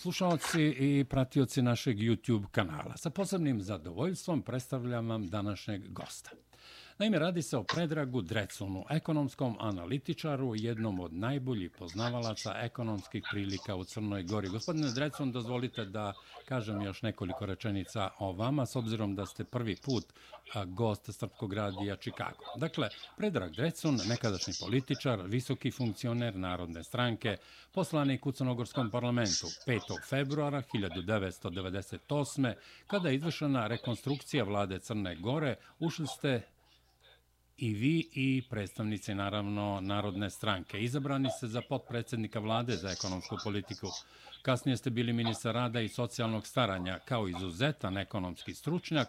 slušalci i pratioci našeg YouTube kanala. Sa posebnim zadovoljstvom predstavljam vam današnjeg gosta. Naime, radi se o Predragu Drecunu, ekonomskom analitičaru, jednom od najboljih poznavalaca ekonomskih prilika u Crnoj Gori. Gospodine Drecun, dozvolite da kažem još nekoliko rečenica o vama, s obzirom da ste prvi put gost Srpskog radija Čikago. Dakle, Predrag Drecun, nekadašnji političar, visoki funkcioner Narodne stranke, poslanik u Crnogorskom parlamentu 5. februara 1998. kada je izvršena rekonstrukcija vlade Crne Gore, ušli ste i vi i predstavnici, naravno, Narodne stranke. Izabrani ste za potpredsjednika vlade za ekonomsku politiku. Kasnije ste bili ministar rada i socijalnog staranja. Kao izuzetan ekonomski stručnjak,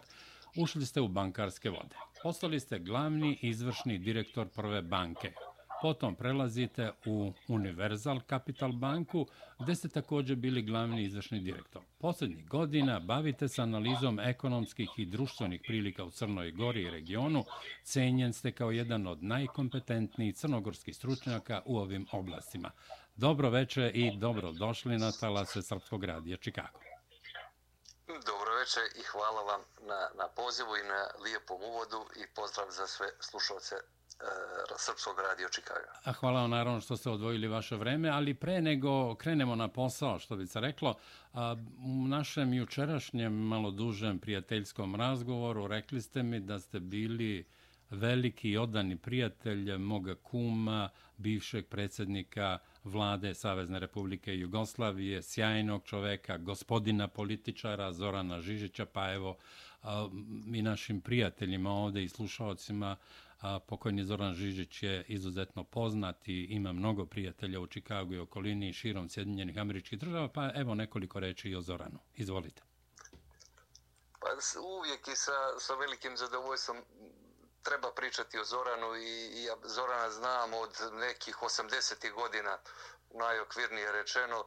ušli ste u bankarske vode. Postali ste glavni izvršni direktor prve banke, Potom prelazite u Universal Capital Banku, gde ste također bili glavni izvršni direktor. Poslednjih godina bavite se analizom ekonomskih i društvenih prilika u Crnoj Gori i regionu. Cenjen ste kao jedan od najkompetentnijih crnogorskih stručnjaka u ovim oblastima. Dobro veče i dobrodošli na talase Srpskog radija Čikago. Dobro veče i hvala vam na, na pozivu i na lijepom uvodu i pozdrav za sve slušalce e, Srpskog radio Čikaga. A hvala vam naravno što ste odvojili vaše vreme, ali pre nego krenemo na posao, što bi se reklo, a, u našem jučerašnjem malo dužem prijateljskom razgovoru rekli ste mi da ste bili veliki i odani prijatelj moga kuma, bivšeg predsjednika vlade Savezne republike Jugoslavije, sjajnog čoveka, gospodina političara Zorana Žižića, pa evo a, i našim prijateljima ovde i slušalcima, a pokojni Zoran Žižić je izuzetno poznat i ima mnogo prijatelja u Čikagu i okolini i širom Sjedinjenih američkih država, pa evo nekoliko reči i o Zoranu. Izvolite. Pa uvijek i sa, sa velikim zadovoljstvom treba pričati o Zoranu i, i ja Zorana znam od nekih 80. godina najokvirnije rečeno,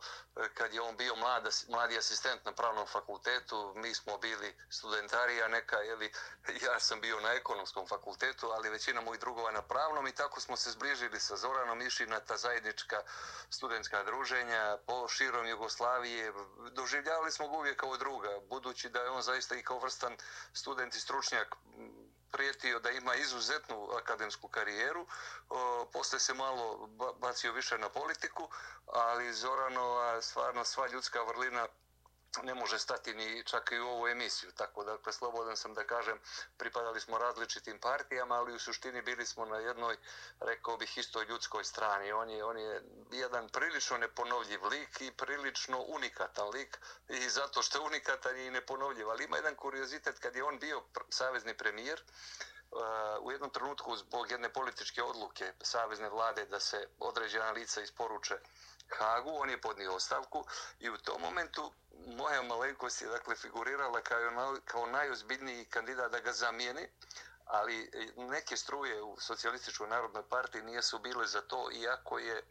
kad je on bio mlad, mladi asistent na pravnom fakultetu, mi smo bili studentarija neka, jeli, ja sam bio na ekonomskom fakultetu, ali većina mojih drugova na pravnom i tako smo se zbližili sa Zoranom, išli na ta zajednička studentska druženja po širom Jugoslavije. Doživljavali smo ga uvijek kao druga, budući da je on zaista i kao vrstan student i stručnjak prijetio da ima izuzetnu akademsku karijeru. Posle se malo bacio više na politiku, ali Zoranova stvarno sva ljudska vrlina ne može stati ni čak i u ovu emisiju. Tako da, preslobodan sam da kažem, pripadali smo različitim partijama, ali u suštini bili smo na jednoj, rekao bih, istoj ljudskoj strani. On je, on je jedan prilično neponovljiv lik i prilično unikatan lik i zato što je unikatan i neponovljiv. Ali ima jedan kuriozitet kad je on bio savezni premijer, uh, u jednom trenutku zbog jedne političke odluke savezne vlade da se određena lica isporuče Hagu, on je podnio ostavku i u tom momentu moja malenkost je dakle figurirala kao, kao najozbiljniji kandidat da ga zamijeni, ali neke struje u socijalističkoj narodnoj partiji nije su bile za to, iako je e,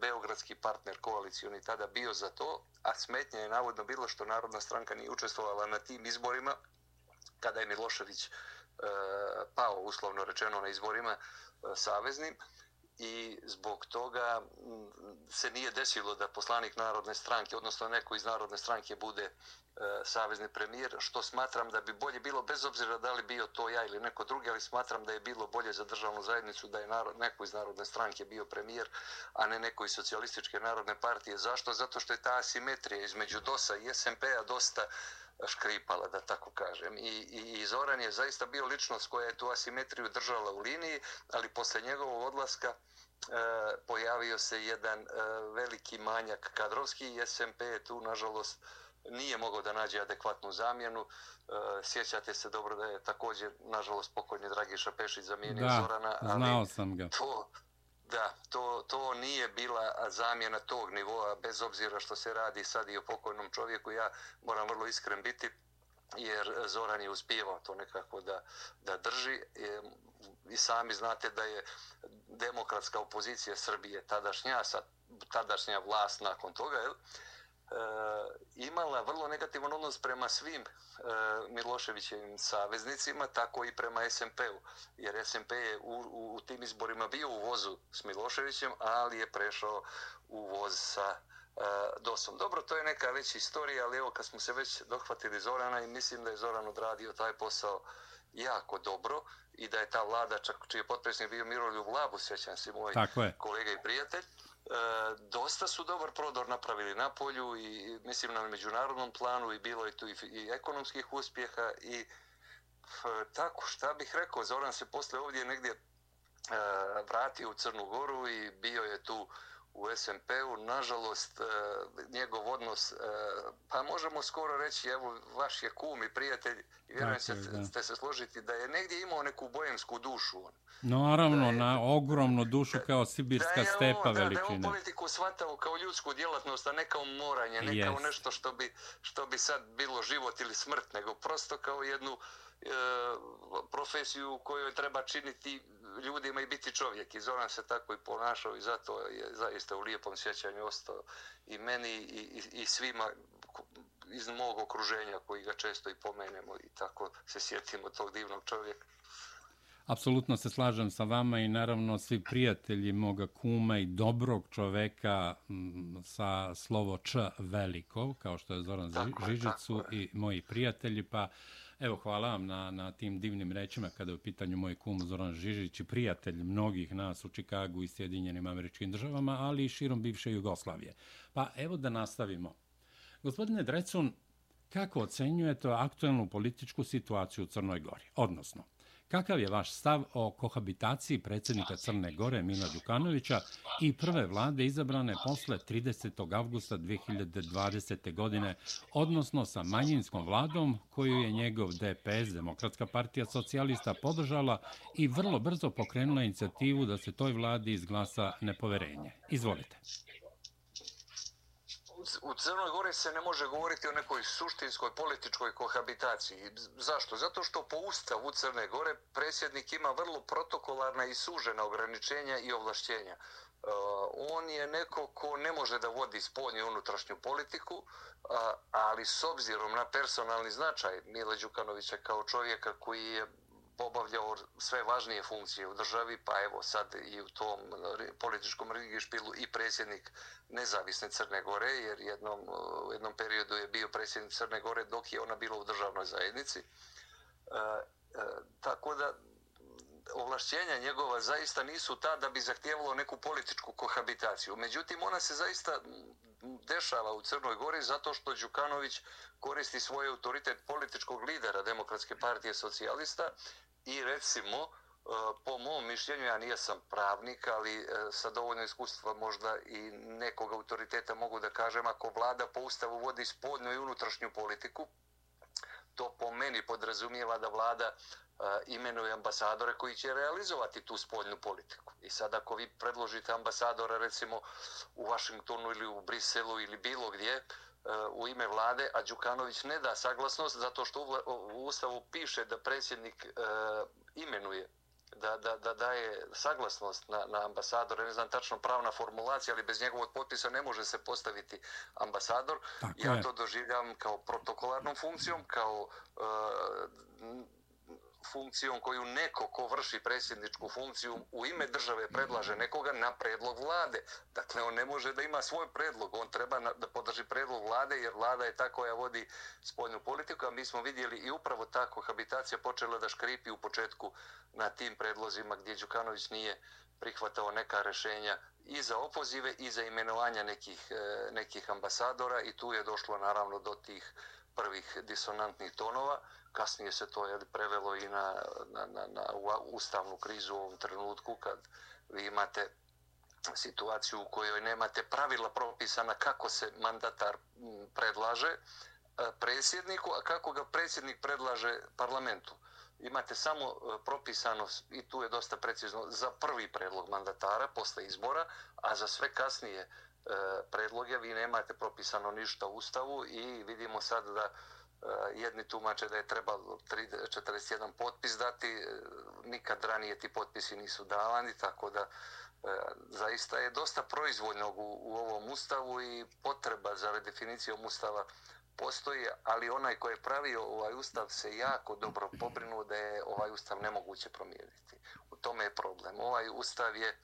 beogradski partner koalicioni tada bio za to, a smetnja je navodno bilo što Narodna stranka nije učestvovala na tim izborima, kada je Milošević e, pao, uslovno rečeno, na izborima e, saveznim, i zbog toga se nije desilo da poslanik Narodne stranke, odnosno neko iz Narodne stranke bude e, savezni premijer, što smatram da bi bolje bilo, bez obzira da li bio to ja ili neko drugi, ali smatram da je bilo bolje za državnu zajednicu da je narod, neko iz Narodne stranke bio premijer, a ne neko iz socijalističke narodne partije. Zašto? Zato što je ta asimetrija između DOS-a i SMP-a dosta škripala, da tako kažem. I, i, I Zoran je zaista bio ličnost koja je tu asimetriju držala u liniji, ali posle njegovog odlaska e, pojavio se jedan e, veliki manjak kadrovski i SMP je tu, nažalost, nije mogao da nađe adekvatnu zamjenu. E, sjećate se dobro da je također, nažalost, pokojni Dragiša Pešić zamijenio da, Zorana. Ali znao sam ga. To, Da, to, to nije bila zamjena tog nivoa, bez obzira što se radi sad i o pokojnom čovjeku. Ja moram vrlo iskren biti, jer Zoran je uspijevao to nekako da, da drži. E, I sami znate da je demokratska opozicija Srbije tadašnja, sad, tadašnja vlast nakon toga, jel? E, imala vrlo negativan odnos prema svim e, Miloševićevim saveznicima, tako i prema SMP-u. Jer SMP je u, u, u tim izborima bio u vozu s Miloševićem, ali je prešao u voz sa dosom. Dobro, to je neka već istorija, ali evo kad smo se već dohvatili Zorana i mislim da je Zoran odradio taj posao jako dobro i da je ta vlada, čak čiji je potpredsjednik bio Miroljub Labu, sjećam se moj kolega i prijatelj, E, E, dosta su dobar prodor napravili na polju i mislim na međunarodnom planu i bilo je tu i, i ekonomskih uspjeha i f, tako šta bih rekao Zoran se posle ovdje negdje e, vratio u Crnu Goru i bio je tu u SMP-u. Nažalost, e, njegov odnos, e, pa možemo skoro reći, evo, vaš je kum i prijatelj, i vjerujem se, ste se složiti, da je negdje imao neku bojemsku dušu. No, naravno, je, na ogromnu dušu kao sibirska da stepa on, veličine. Da, da je on politiku shvatao kao ljudsku djelatnost, a ne kao moranje, ne yes. kao nešto što bi, što bi sad bilo život ili smrt, nego prosto kao jednu e, profesiju u kojoj treba činiti ljudima i biti čovjek. I Zoran se tako i ponašao i zato je zaista u lijepom sjećanju ostao i meni i, i, i svima iz mog okruženja koji ga često i pomenemo i tako se sjetimo tog divnog čovjeka. Apsolutno se slažem sa vama i naravno svi prijatelji moga kuma i dobrog čoveka sa slovo Č veliko, kao što je Zoran tako Žižicu je, i moji prijatelji, pa Evo, hvala vam na, na tim divnim rećima kada je u pitanju moj kum Zoran Žižić i prijatelj mnogih nas u Čikagu i Sjedinjenim američkim državama, ali i širom bivše Jugoslavije. Pa evo da nastavimo. Gospodine Drecun, kako ocenjujete aktualnu političku situaciju u Crnoj Gori? Odnosno, Kakav je vaš stav o kohabitaciji predsjednika Crne Gore Mila Đukanovića i prve vlade izabrane posle 30. avgusta 2020. godine, odnosno sa manjinskom vladom koju je njegov DPS, Demokratska partija socijalista, podržala i vrlo brzo pokrenula inicijativu da se toj vladi izglasa nepoverenje? Izvolite u Crnoj Gori se ne može govoriti o nekoj suštinskoj političkoj kohabitaciji. Zašto? Zato što po ustavu Crne Gore predsjednik ima vrlo protokolarna i sužena ograničenja i ovlašćenja. Uh, on je neko ko ne može da vodi spoljnju i unutrašnju politiku, uh, ali s obzirom na personalni značaj Mile Đukanovića kao čovjeka koji je obavljao sve važnije funkcije u državi, pa evo sad i u tom uh, političkom regišpilu i predsjednik nezavisne Crne Gore, jer jednom, uh, u jednom periodu je bio predsjednik Crne Gore dok je ona bila u državnoj zajednici. E, e, tako da mm, ovlašćenja njegova zaista nisu ta da bi zahtjevalo neku političku kohabitaciju. Međutim, ona se zaista mm, dešava u Crnoj Gori zato što Đukanović koristi svoj autoritet političkog lidera Demokratske partije socijalista i recimo e, po mom mišljenju, ja nijesam pravnik, ali e, sa dovoljno iskustva možda i nekog autoriteta mogu da kažem, ako vlada po ustavu vodi spodnju i unutrašnju politiku, to po meni podrazumijeva da vlada e, imenuje ambasadore koji će realizovati tu spoljnu politiku. I sad ako vi predložite ambasadora recimo u Vašingtonu ili u Briselu ili bilo gdje, u ime vlade, a Đukanović ne da saglasnost zato što u ustavu piše da predsjednik e, imenuje da, da, da daje saglasnost na, na ambasador, ne znam tačno pravna formulacija, ali bez njegovog potpisa ne može se postaviti ambasador. Tako ja je. to doživljam kao protokolarnom funkcijom, kao e, funkcijom koju neko ko vrši predsjedničku funkciju u ime države predlaže nekoga na predlog vlade. Dakle, on ne može da ima svoj predlog, on treba na, da podrži predlog vlade jer vlada je ta koja vodi spoljnu politiku, a mi smo vidjeli i upravo tako kohabitacija počela da škripi u početku na tim predlozima gdje Đukanović nije prihvatao neka rešenja i za opozive i za imenovanja nekih, e, nekih ambasadora i tu je došlo naravno do tih prvih disonantnih tonova kasnije se to je prevelo i na, na, na, na ustavnu krizu u ovom trenutku kad vi imate situaciju u kojoj nemate pravila propisana kako se mandatar predlaže e, predsjedniku, a kako ga predsjednik predlaže parlamentu. Imate samo e, propisano, i tu je dosta precizno, za prvi predlog mandatara posle izbora, a za sve kasnije e, predloge vi nemate propisano ništa u ustavu i vidimo sad da Eh, jedni tumače da je trebalo 41 potpis dati, eh, nikad ranije ti potpisi nisu davani, tako da eh, zaista je dosta proizvoljnog u, u ovom ustavu i potreba za redefinicijom ustava postoji, ali onaj ko je pravio ovaj ustav se jako dobro pobrinuo da je ovaj ustav nemoguće promijeniti. U tome je problem. Ovaj ustav je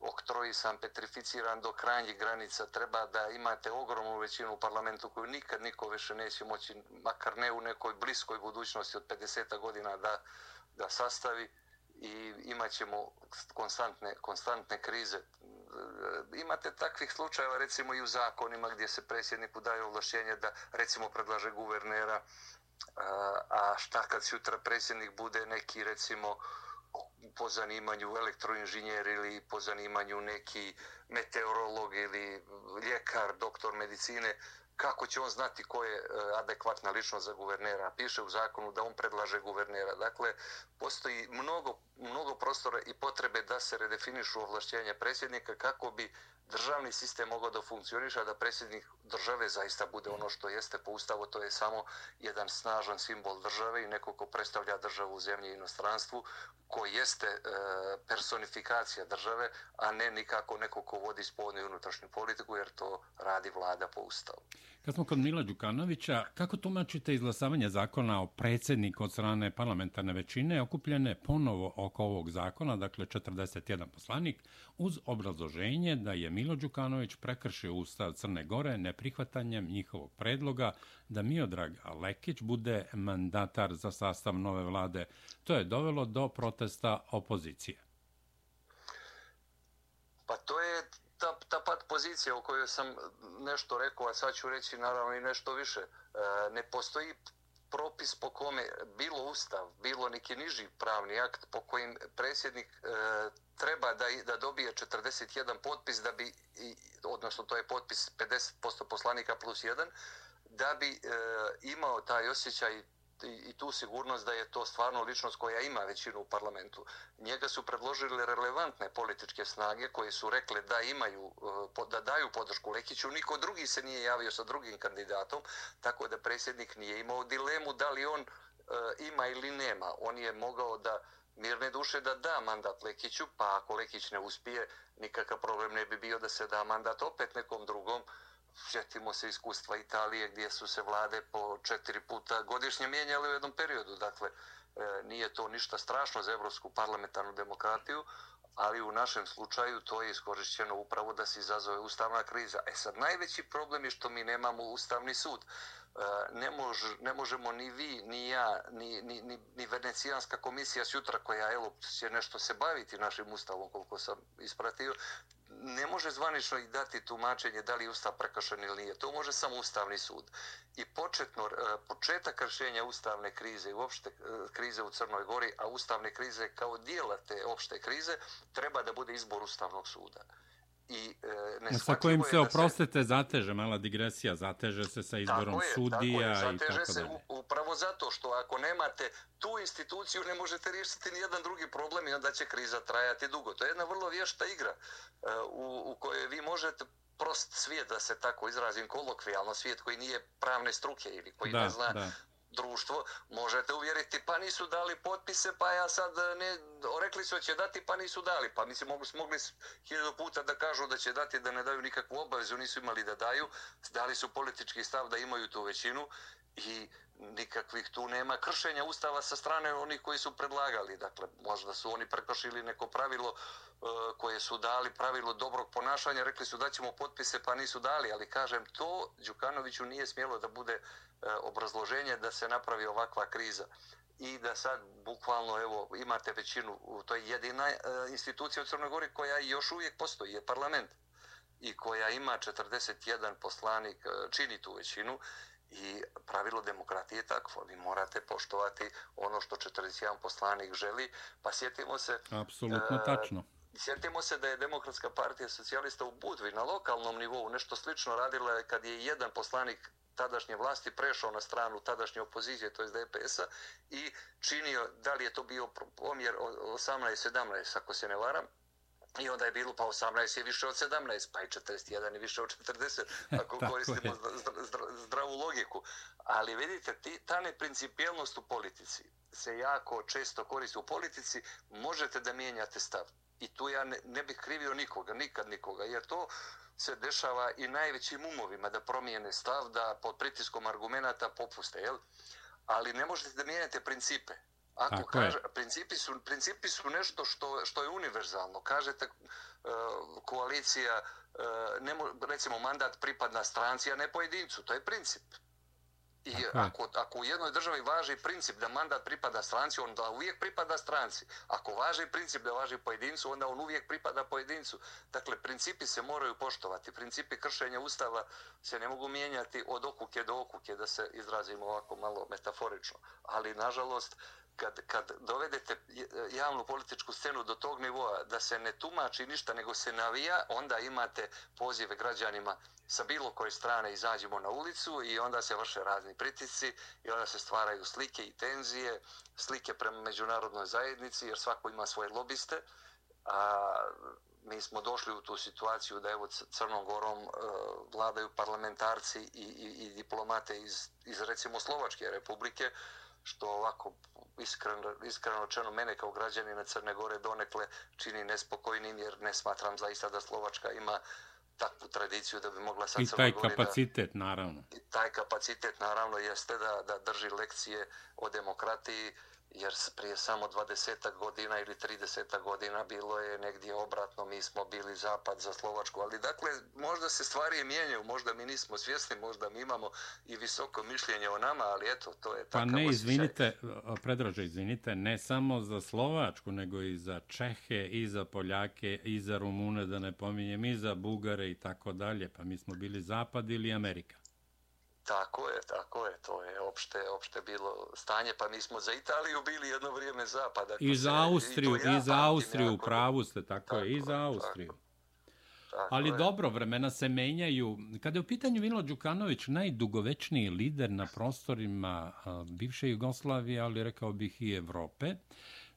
oktroisan, petrificiran do krajnjih granica. Treba da imate ogromnu većinu u parlamentu koju nikad niko više neće moći, makar ne u nekoj bliskoj budućnosti od 50 godina da, da sastavi i imat ćemo konstantne, konstantne krize. Imate takvih slučajeva recimo i u zakonima gdje se predsjedniku daje ovlašćenje da recimo predlaže guvernera, a šta kad sutra predsjednik bude neki recimo po zanimanju elektroinženjer ili po zanimanju neki meteorolog ili ljekar, doktor medicine, kako će on znati ko je e, adekvatna ličnost za guvernera. Piše u zakonu da on predlaže guvernera. Dakle, postoji mnogo, mnogo prostora i potrebe da se redefinišu ovlašćenja predsjednika kako bi državni sistem mogao da funkcioniša, da predsjednik države zaista bude ono što jeste po ustavu, to je samo jedan snažan simbol države i neko ko predstavlja državu u zemlji i inostranstvu, ko jeste e, personifikacija države, a ne nikako neko ko vodi spoljnu i unutrašnju politiku, jer to radi vlada po ustavu. Kad smo kod Mila Đukanovića, kako tumačite izglasavanje zakona o predsjedniku od strane parlamentarne većine, okupljene ponovo oko ovog zakona, dakle 41 poslanik, uz obrazloženje da je Milo Đukanović prekršio ustav Crne Gore neprihvatanjem njihovog predloga da Miodrag Lekić bude mandatar za sastav nove vlade. To je dovelo do protesta opozicije. Pa to je ta, ta pat pozicija o kojoj sam nešto rekao, a sad ću reći naravno i nešto više. E, ne postoji propis po kome bilo ustav, bilo neki niži pravni akt po kojim predsjednik e, treba da, da dobije 41 potpis da bi, i, odnosno to je potpis 50% poslanika plus 1, da bi e, imao taj osjećaj i tu sigurnost da je to stvarno ličnost koja ima većinu u parlamentu. Njega su predložili relevantne političke snage koje su rekle da imaju e, da daju podršku Lekiću. Niko drugi se nije javio sa drugim kandidatom, tako da predsjednik nije imao dilemu da li on e, ima ili nema. On je mogao da mirne duše da da mandat Lekiću, pa ako Lekić ne uspije, nikakav problem ne bi bio da se da mandat opet nekom drugom sjetimo se iskustva Italije gdje su se vlade po četiri puta godišnje mijenjale u jednom periodu. Dakle, e, nije to ništa strašno za evropsku parlamentarnu demokratiju, ali u našem slučaju to je iskorišćeno upravo da se izazove ustavna kriza. E sad, najveći problem je što mi nemamo ustavni sud. Eh, ne, mož, ne možemo ni vi, ni ja, ni, ni, ni, ni Venecijanska komisija sutra koja evo, će nešto se baviti našim ustavom, koliko sam ispratio, ne može zvanično i dati tumačenje da li je ustav prekršen ili nije. To može samo ustavni sud. I početno, eh, početak kršenja ustavne krize i uopšte eh, krize u Crnoj Gori, a ustavne krize kao dijela te opšte krize, treba da bude izbor ustavnog suda i e, sa kojim se oprostite se... zateže mala digresija zateže se sa izborom tako je, sudija tako je, i tako se upravo zato što ako nemate tu instituciju ne možete riješiti ni jedan drugi problem i onda će kriza trajati dugo. To je jedna vrlo vješta igra e, u, u kojoj vi možete prost svijet da se tako izrazim kolokvijalno svijet koji nije pravne struke ili koji da, ne zna da društvo, možete uvjeriti, pa nisu dali potpise, pa ja sad e, ne, rekli su da će dati, pa nisu dali. Pa mislim, mogli, mogli hiljadu puta da kažu da će dati, da ne daju nikakvu obavezu, nisu imali da daju. Dali su politički stav da imaju tu većinu i nikakvih tu nema kršenja ustava sa strane onih koji su predlagali. Dakle, možda su oni prekršili neko pravilo e, koje su dali pravilo dobrog ponašanja, rekli su da ćemo potpise pa nisu dali, ali kažem, to Đukanoviću nije smjelo da bude e, obrazloženje da se napravi ovakva kriza. I da sad bukvalno evo imate većinu, to je jedina e, institucija u Crnoj Gori koja još uvijek postoji, je parlament. I koja ima 41 poslanik, e, čini tu većinu. I pravilo demokratije je takvo. Vi morate poštovati ono što 41 poslanik želi. Pa sjetimo se... Apsolutno uh, tačno. Sjetimo se da je Demokratska partija socijalista u Budvi na lokalnom nivou nešto slično radila kad je jedan poslanik tadašnje vlasti prešao na stranu tadašnje opozicije, to je DPS-a, i činio, da li je to bio omjer 18-17, ako se ne varam, I onda je bilo pa 18 je više od 17, pa i 41 je više od 40, ako koristimo zdravu logiku. Ali vidite, ti, ta neprincipijelnost u politici se jako često koristi u politici, možete da mijenjate stav. I tu ja ne, ne bih krivio nikoga, nikad nikoga, jer to se dešava i najvećim umovima da promijene stav, da pod pritiskom argumenta popuste, jel? Ali ne možete da mijenjate principe Ako Tako kaže, je. principi su, principi su nešto što, što je univerzalno. Kažete uh, koalicija, uh, ne mo, recimo mandat pripadna stranci, a ne pojedincu. To je princip. I ako, ako u jednoj državi važi princip da mandat pripada stranci, onda uvijek pripada stranci. Ako važi princip da važi pojedincu, onda on uvijek pripada pojedincu. Dakle, principi se moraju poštovati. Principi kršenja ustava se ne mogu mijenjati od okuke do okuke, da se izrazimo ovako malo metaforično. Ali, nažalost, kad, kad dovedete javnu političku scenu do tog nivoa da se ne tumači ništa nego se navija, onda imate pozive građanima sa bilo koje strane izađemo na ulicu i onda se vrše razni pritisci i onda se stvaraju slike i tenzije, slike prema međunarodnoj zajednici jer svako ima svoje lobiste. A, mi smo došli u tu situaciju da evo Crnom Gorom uh, vladaju parlamentarci i, i, i diplomate iz, iz recimo Slovačke republike, što ovako iskreno, iskreno čeno mene kao građanina Crne Gore donekle čini nespokojnim jer ne smatram zaista da Slovačka ima takvu tradiciju da bi mogla sad I taj kapacitet, da, naravno. I taj kapacitet, naravno, jeste da, da drži lekcije o demokratiji jer prije samo 20 godina ili 30 godina bilo je negdje obratno, mi smo bili zapad za Slovačku, ali dakle, možda se stvari mijenjaju, možda mi nismo svjesni, možda mi imamo i visoko mišljenje o nama, ali eto, to je takav Pa ne, izvinite, predraže, izvinite, ne samo za Slovačku, nego i za Čehe, i za Poljake, i za Rumune, da ne pominjem, i za Bugare i tako dalje, pa mi smo bili zapad ili Amerika. Tako je, tako je, to je opšte, opšte bilo stanje, pa mi smo za Italiju bili jedno vrijeme zapada. I za Austriju, i, i za Austriju, u pravu ste, tako, tako je, i za Austriju. Tako. Tako Ali je. dobro, vremena se menjaju. Kada je u pitanju Milo Đukanović, najdugovečniji lider na prostorima bivše Jugoslavije, ali rekao bih i Evrope,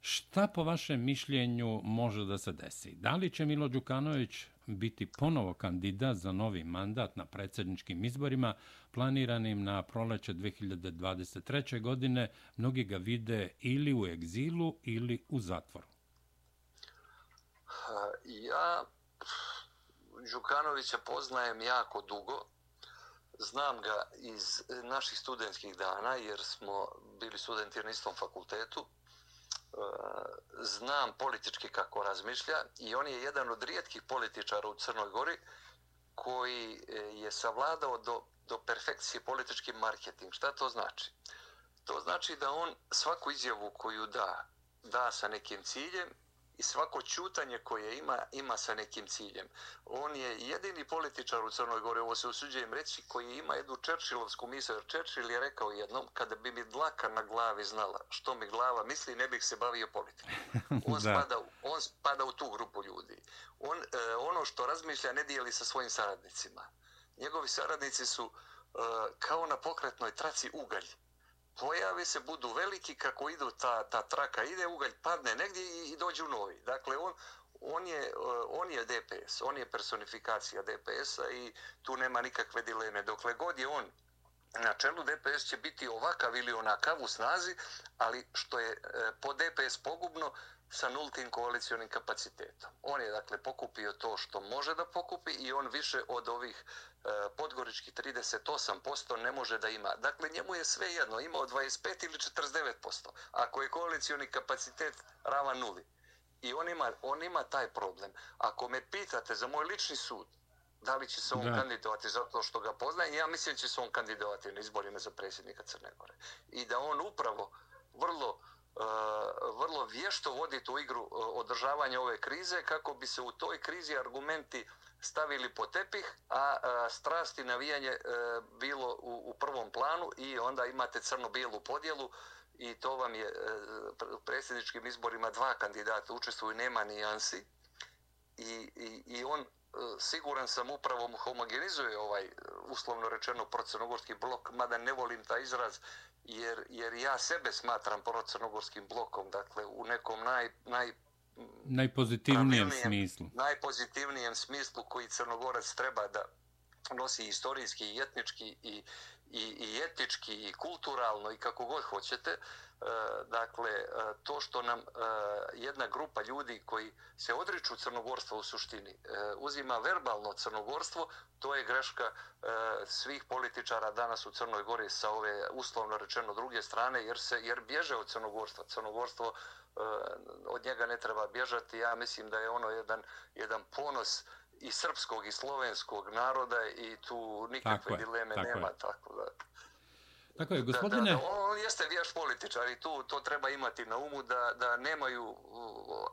šta po vašem mišljenju može da se desi? Da li će Milo Đukanović biti ponovo kandidat za novi mandat na predsjedničkim izborima planiranim na proleće 2023. godine, mnogi ga vide ili u egzilu ili u zatvoru. Ja Đukanovića poznajem jako dugo. Znam ga iz naših studentskih dana jer smo bili studenti na istom fakultetu znam politički kako razmišlja i on je jedan od rijetkih političara u Crnoj Gori koji e, je savladao do, do perfekcije politički marketing. Šta to znači? To znači da on svaku izjavu koju da, da sa nekim ciljem i svako čutanje koje ima, ima sa nekim ciljem. On je jedini političar u Crnoj Gori, ovo se usuđujem reći, koji ima jednu Čerčilovsku misle. Jer Čerčil je rekao jednom, kada bi mi dlaka na glavi znala što mi glava misli, ne bih se bavio politikom. On, spada, on spada u tu grupu ljudi. On, eh, ono što razmišlja ne dijeli sa svojim saradnicima. Njegovi saradnici su eh, kao na pokretnoj traci ugalj pojave se, budu veliki, kako idu ta, ta traka, ide ugalj, padne negdje i, i dođu novi. Dakle, on, on, je, e, on je DPS, on je personifikacija DPS-a i tu nema nikakve dileme. Dokle god je on na čelu DPS će biti ovakav ili onakav u snazi, ali što je e, po DPS pogubno, sa nultim koalicijonim kapacitetom. On je dakle pokupio to što može da pokupi i on više od ovih e, podgoričkih 38% ne može da ima. Dakle, njemu je sve jedno, imao 25 ili 49%, ako je koalicijoni kapacitet rava nuli. I on ima, on ima taj problem. Ako me pitate za moj lični sud, da li će se on da. kandidovati zato što ga poznaje, ja mislim da će se on kandidovati na izborima za predsjednika Crne Gore. I da on upravo vrlo E, vrlo vješto vodi tu igru e, održavanja ove krize kako bi se u toj krizi argumenti stavili po tepih, a e, strasti navijanje bilo u prvom planu i onda imate crno-bijelu podjelu i to vam je u predsjedničkim izborima dva kandidata učestvuju, nema nijansi. I, i, i on siguran sam upravo homogenizuje ovaj uslovno rečeno procrnogorski blok, mada ne volim taj izraz jer, jer ja sebe smatram procrnogorskim blokom, dakle u nekom naj, naj najpozitivnijem smislu. Najpozitivnijem smislu koji Crnogorac treba da nosi istorijski i etnički i, i, i etički i kulturalno i kako god hoćete, E, dakle, e, to što nam e, jedna grupa ljudi koji se odriču crnogorstva u suštini e, uzima verbalno crnogorstvo, to je greška e, svih političara danas u Crnoj Gori sa ove uslovno rečeno druge strane, jer se jer bježe od crnogorstva. Crnogorstvo od njega ne treba bježati. Ja mislim da je ono jedan, jedan ponos i srpskog i slovenskog naroda i tu nikakve tako dileme je, tako nema. Je. Tako da. Tako je, gospodine... Da, da, on jeste vješ političar i tu to treba imati na umu da, da nemaju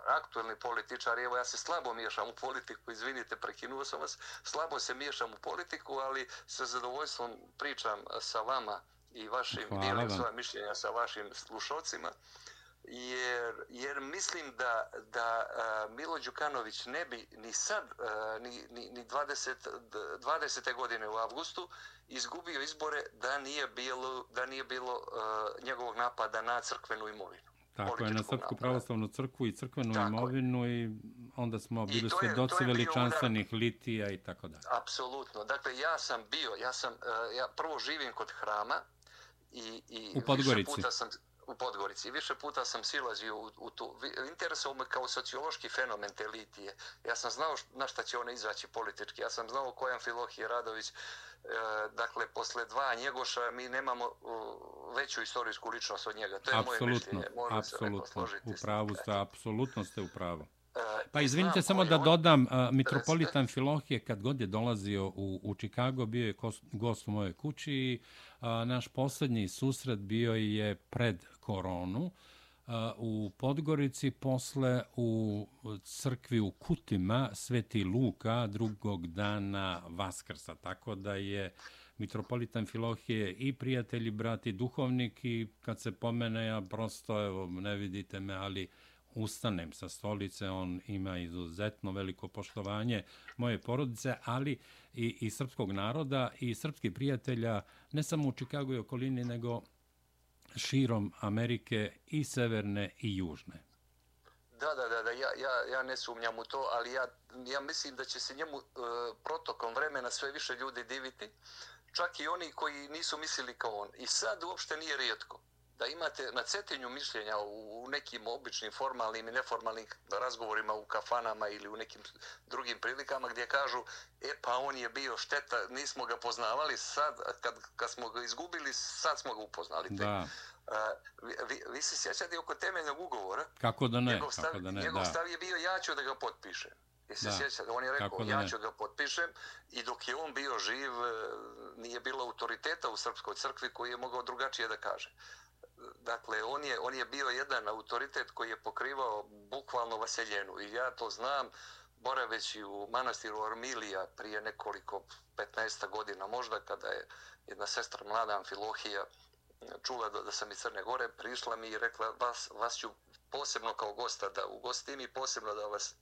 aktuelni političari. Evo, ja se slabo miješam u politiku, izvinite, prekinuo sam vas. Slabo se miješam u politiku, ali sa zadovoljstvom pričam sa vama i vašim, dijelim svoje mišljenja sa vašim slušalcima. Jer, jer mislim da, da Milo Đukanović ne bi ni sad, ni, ni, ni 20, 20. godine u avgustu, izgubio izbore da nije bilo, da nije bilo njegovog napada na crkvenu imovinu. Tako je, na Srpsku pravoslavnu crkvu i crkvenu tako imovinu je. i onda smo bili svjedoci veličanstvenih litija i tako dalje. Apsolutno. Dakle, ja sam bio, ja sam, ja prvo živim kod hrama i, i u Podgorici. više puta sam, u Podgorici. Više puta sam silazio u, u tu. Interesao me kao sociološki fenomen te litije. Ja sam znao na šta će one izaći politički. Ja sam znao ko je Amfilohije Radović. E, dakle, posle dva Njegoša mi nemamo uh, veću istorijsku ličnost od njega. To je apsolutno, moje mišljenje. Možda apsolutno. U pravu ste, apsolutno ste u pravu. E, pa izvinite samo da dodam, Mitropolitan Filohije kad god je dolazio u, u Chicago bio je gost u mojoj kući i naš posljednji susret bio je pred koronu u Podgorici, posle u crkvi u Kutima, Sveti Luka, drugog dana Vaskrsa. Tako da je mitropolitan Filohije i prijatelji, brati, duhovnik i kad se pomene, ja prosto, evo, ne vidite me, ali ustanem sa stolice, on ima izuzetno veliko poštovanje moje porodice, ali i, i srpskog naroda i srpskih prijatelja, ne samo u Čikagu i okolini, nego širom Amerike i severne i južne. Da, da, da, da ja, ja, ja ne sumnjam u to, ali ja, ja mislim da će se njemu e, protokom vremena sve više ljudi diviti, čak i oni koji nisu mislili kao on. I sad uopšte nije rijetko da imate na cetinju mišljenja u, u nekim običnim formalnim i neformalnim razgovorima u kafanama ili u nekim drugim prilikama gdje kažu e pa on je bio šteta, nismo ga poznavali, sad kad, kad smo ga izgubili, sad smo ga upoznali. Da. Uh, vi, vi se sjećate oko temeljnog ugovora? Kako da ne? Njegov stav, kako da ne, njegov da. stav je bio ja ću da ga potpišem. Jesi se sjećate? On je rekao ja ću ga potpišem i dok je on bio živ nije bilo autoriteta u Srpskoj crkvi koji je mogao drugačije da kaže dakle, on je, on je bio jedan autoritet koji je pokrivao bukvalno vaseljenu. I ja to znam, boraveći u manastiru Armilija prije nekoliko 15 godina, možda kada je jedna sestra mlada Amfilohija čula da, da sam iz Crne Gore, prišla mi i rekla vas, vas ću posebno kao gosta da ugostim i posebno da vas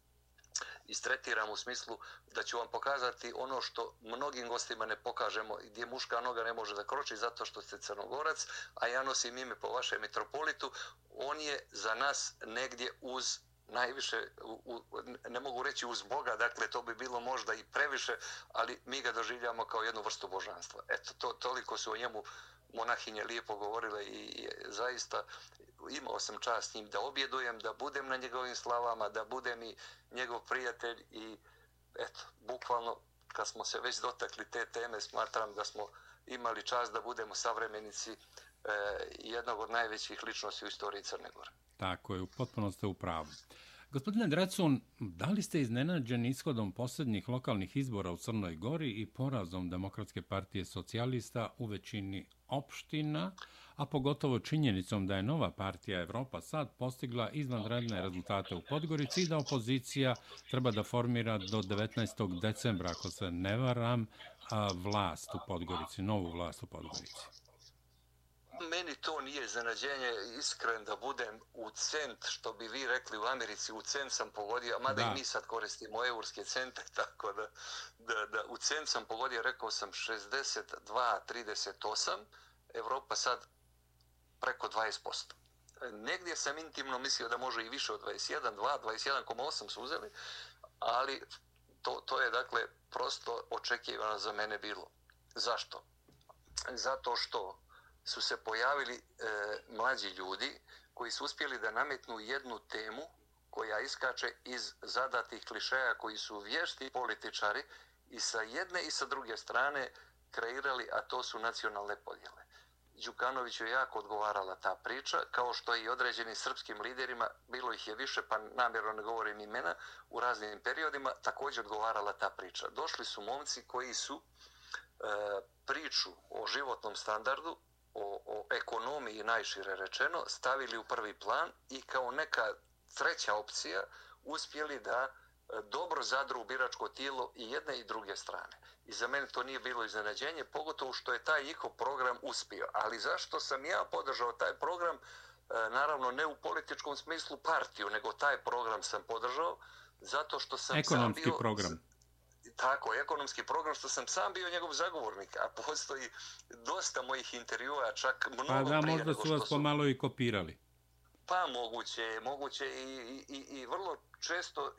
istretiram u smislu da ću vam pokazati ono što mnogim gostima ne pokažemo gdje muška noga ne može da kroči zato što ste crnogorac, a ja nosim ime po vašem metropolitu, on je za nas negdje uz najviše, u, u, ne mogu reći uz Boga, dakle to bi bilo možda i previše, ali mi ga doživljamo kao jednu vrstu božanstva. Eto, to, toliko su o njemu monahinje lijepo govorile i zaista imao sam čast s njim da objedujem, da budem na njegovim slavama, da budem i njegov prijatelj i eto, bukvalno kad smo se već dotakli te teme, smatram da smo imali čast da budemo savremenici uh, E, jednog od najvećih ličnosti u istoriji Crne Gore. Tako je, potpuno ste u pravu. Gospodine Drecun, da li ste iznenađeni ishodom posljednjih lokalnih izbora u Crnoj Gori i porazom Demokratske partije socijalista u većini opština, a pogotovo činjenicom da je nova partija Evropa sad postigla izvanredne rezultate u Podgorici i da opozicija treba da formira do 19. decembra, ako se ne varam, vlast u Podgorici, novu vlast u Podgorici? Meni to nije iznenađenje, iskren da budem u cent, što bi vi rekli u Americi, u cent sam pogodio, mada da. i mi sad koristimo eurske cente, tako da, da, da u cent sam pogodio, rekao sam 62-38, Evropa sad preko 20%. Negdje sam intimno mislio da može i više od 21, 2, 21,8 su uzeli, ali to, to je dakle prosto očekivano za mene bilo. Zašto? zato što su se pojavili e, mlađi ljudi koji su uspjeli da nametnu jednu temu koja iskače iz zadatih klišeja koji su vješti političari i sa jedne i sa druge strane kreirali, a to su nacionalne podjele. Đukanoviću je jako odgovarala ta priča, kao što i određenim srpskim liderima, bilo ih je više, pa namjerno ne govorim imena, u raznim periodima, također odgovarala ta priča. Došli su momci koji su e, priču o životnom standardu, o, o ekonomiji najšire rečeno, stavili u prvi plan i kao neka treća opcija uspjeli da e, dobro zadru biračko tijelo i jedne i druge strane. I za mene to nije bilo iznenađenje, pogotovo što je taj njihov program uspio. Ali zašto sam ja podržao taj program? E, naravno, ne u političkom smislu partiju, nego taj program sam podržao zato što sam Ekonomski sam bio... program. Tako, ekonomski program, što sam sam bio njegov zagovornik, a postoji dosta mojih intervjua, čak mnogo pa da, prije možda su vas pomalo i kopirali. Pa moguće, moguće i, i, i vrlo često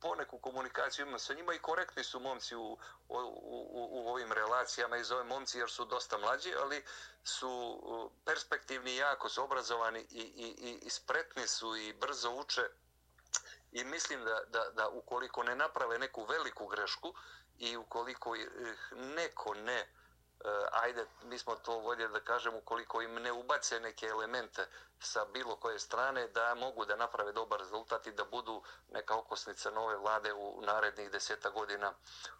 poneku komunikaciju imam sa njima i korektni su momci u, u, u, u ovim relacijama i zove momci jer su dosta mlađi, ali su perspektivni, jako su obrazovani i, i, i spretni su i brzo uče i mislim da, da, da ukoliko ne naprave neku veliku grešku i ukoliko ih neko ne uh, Eh, ajde, mi smo to voljeli da kažem, ukoliko im ne ubace neke elemente sa bilo koje strane, da mogu da naprave dobar rezultat i da budu neka okosnica nove vlade u narednih deseta godina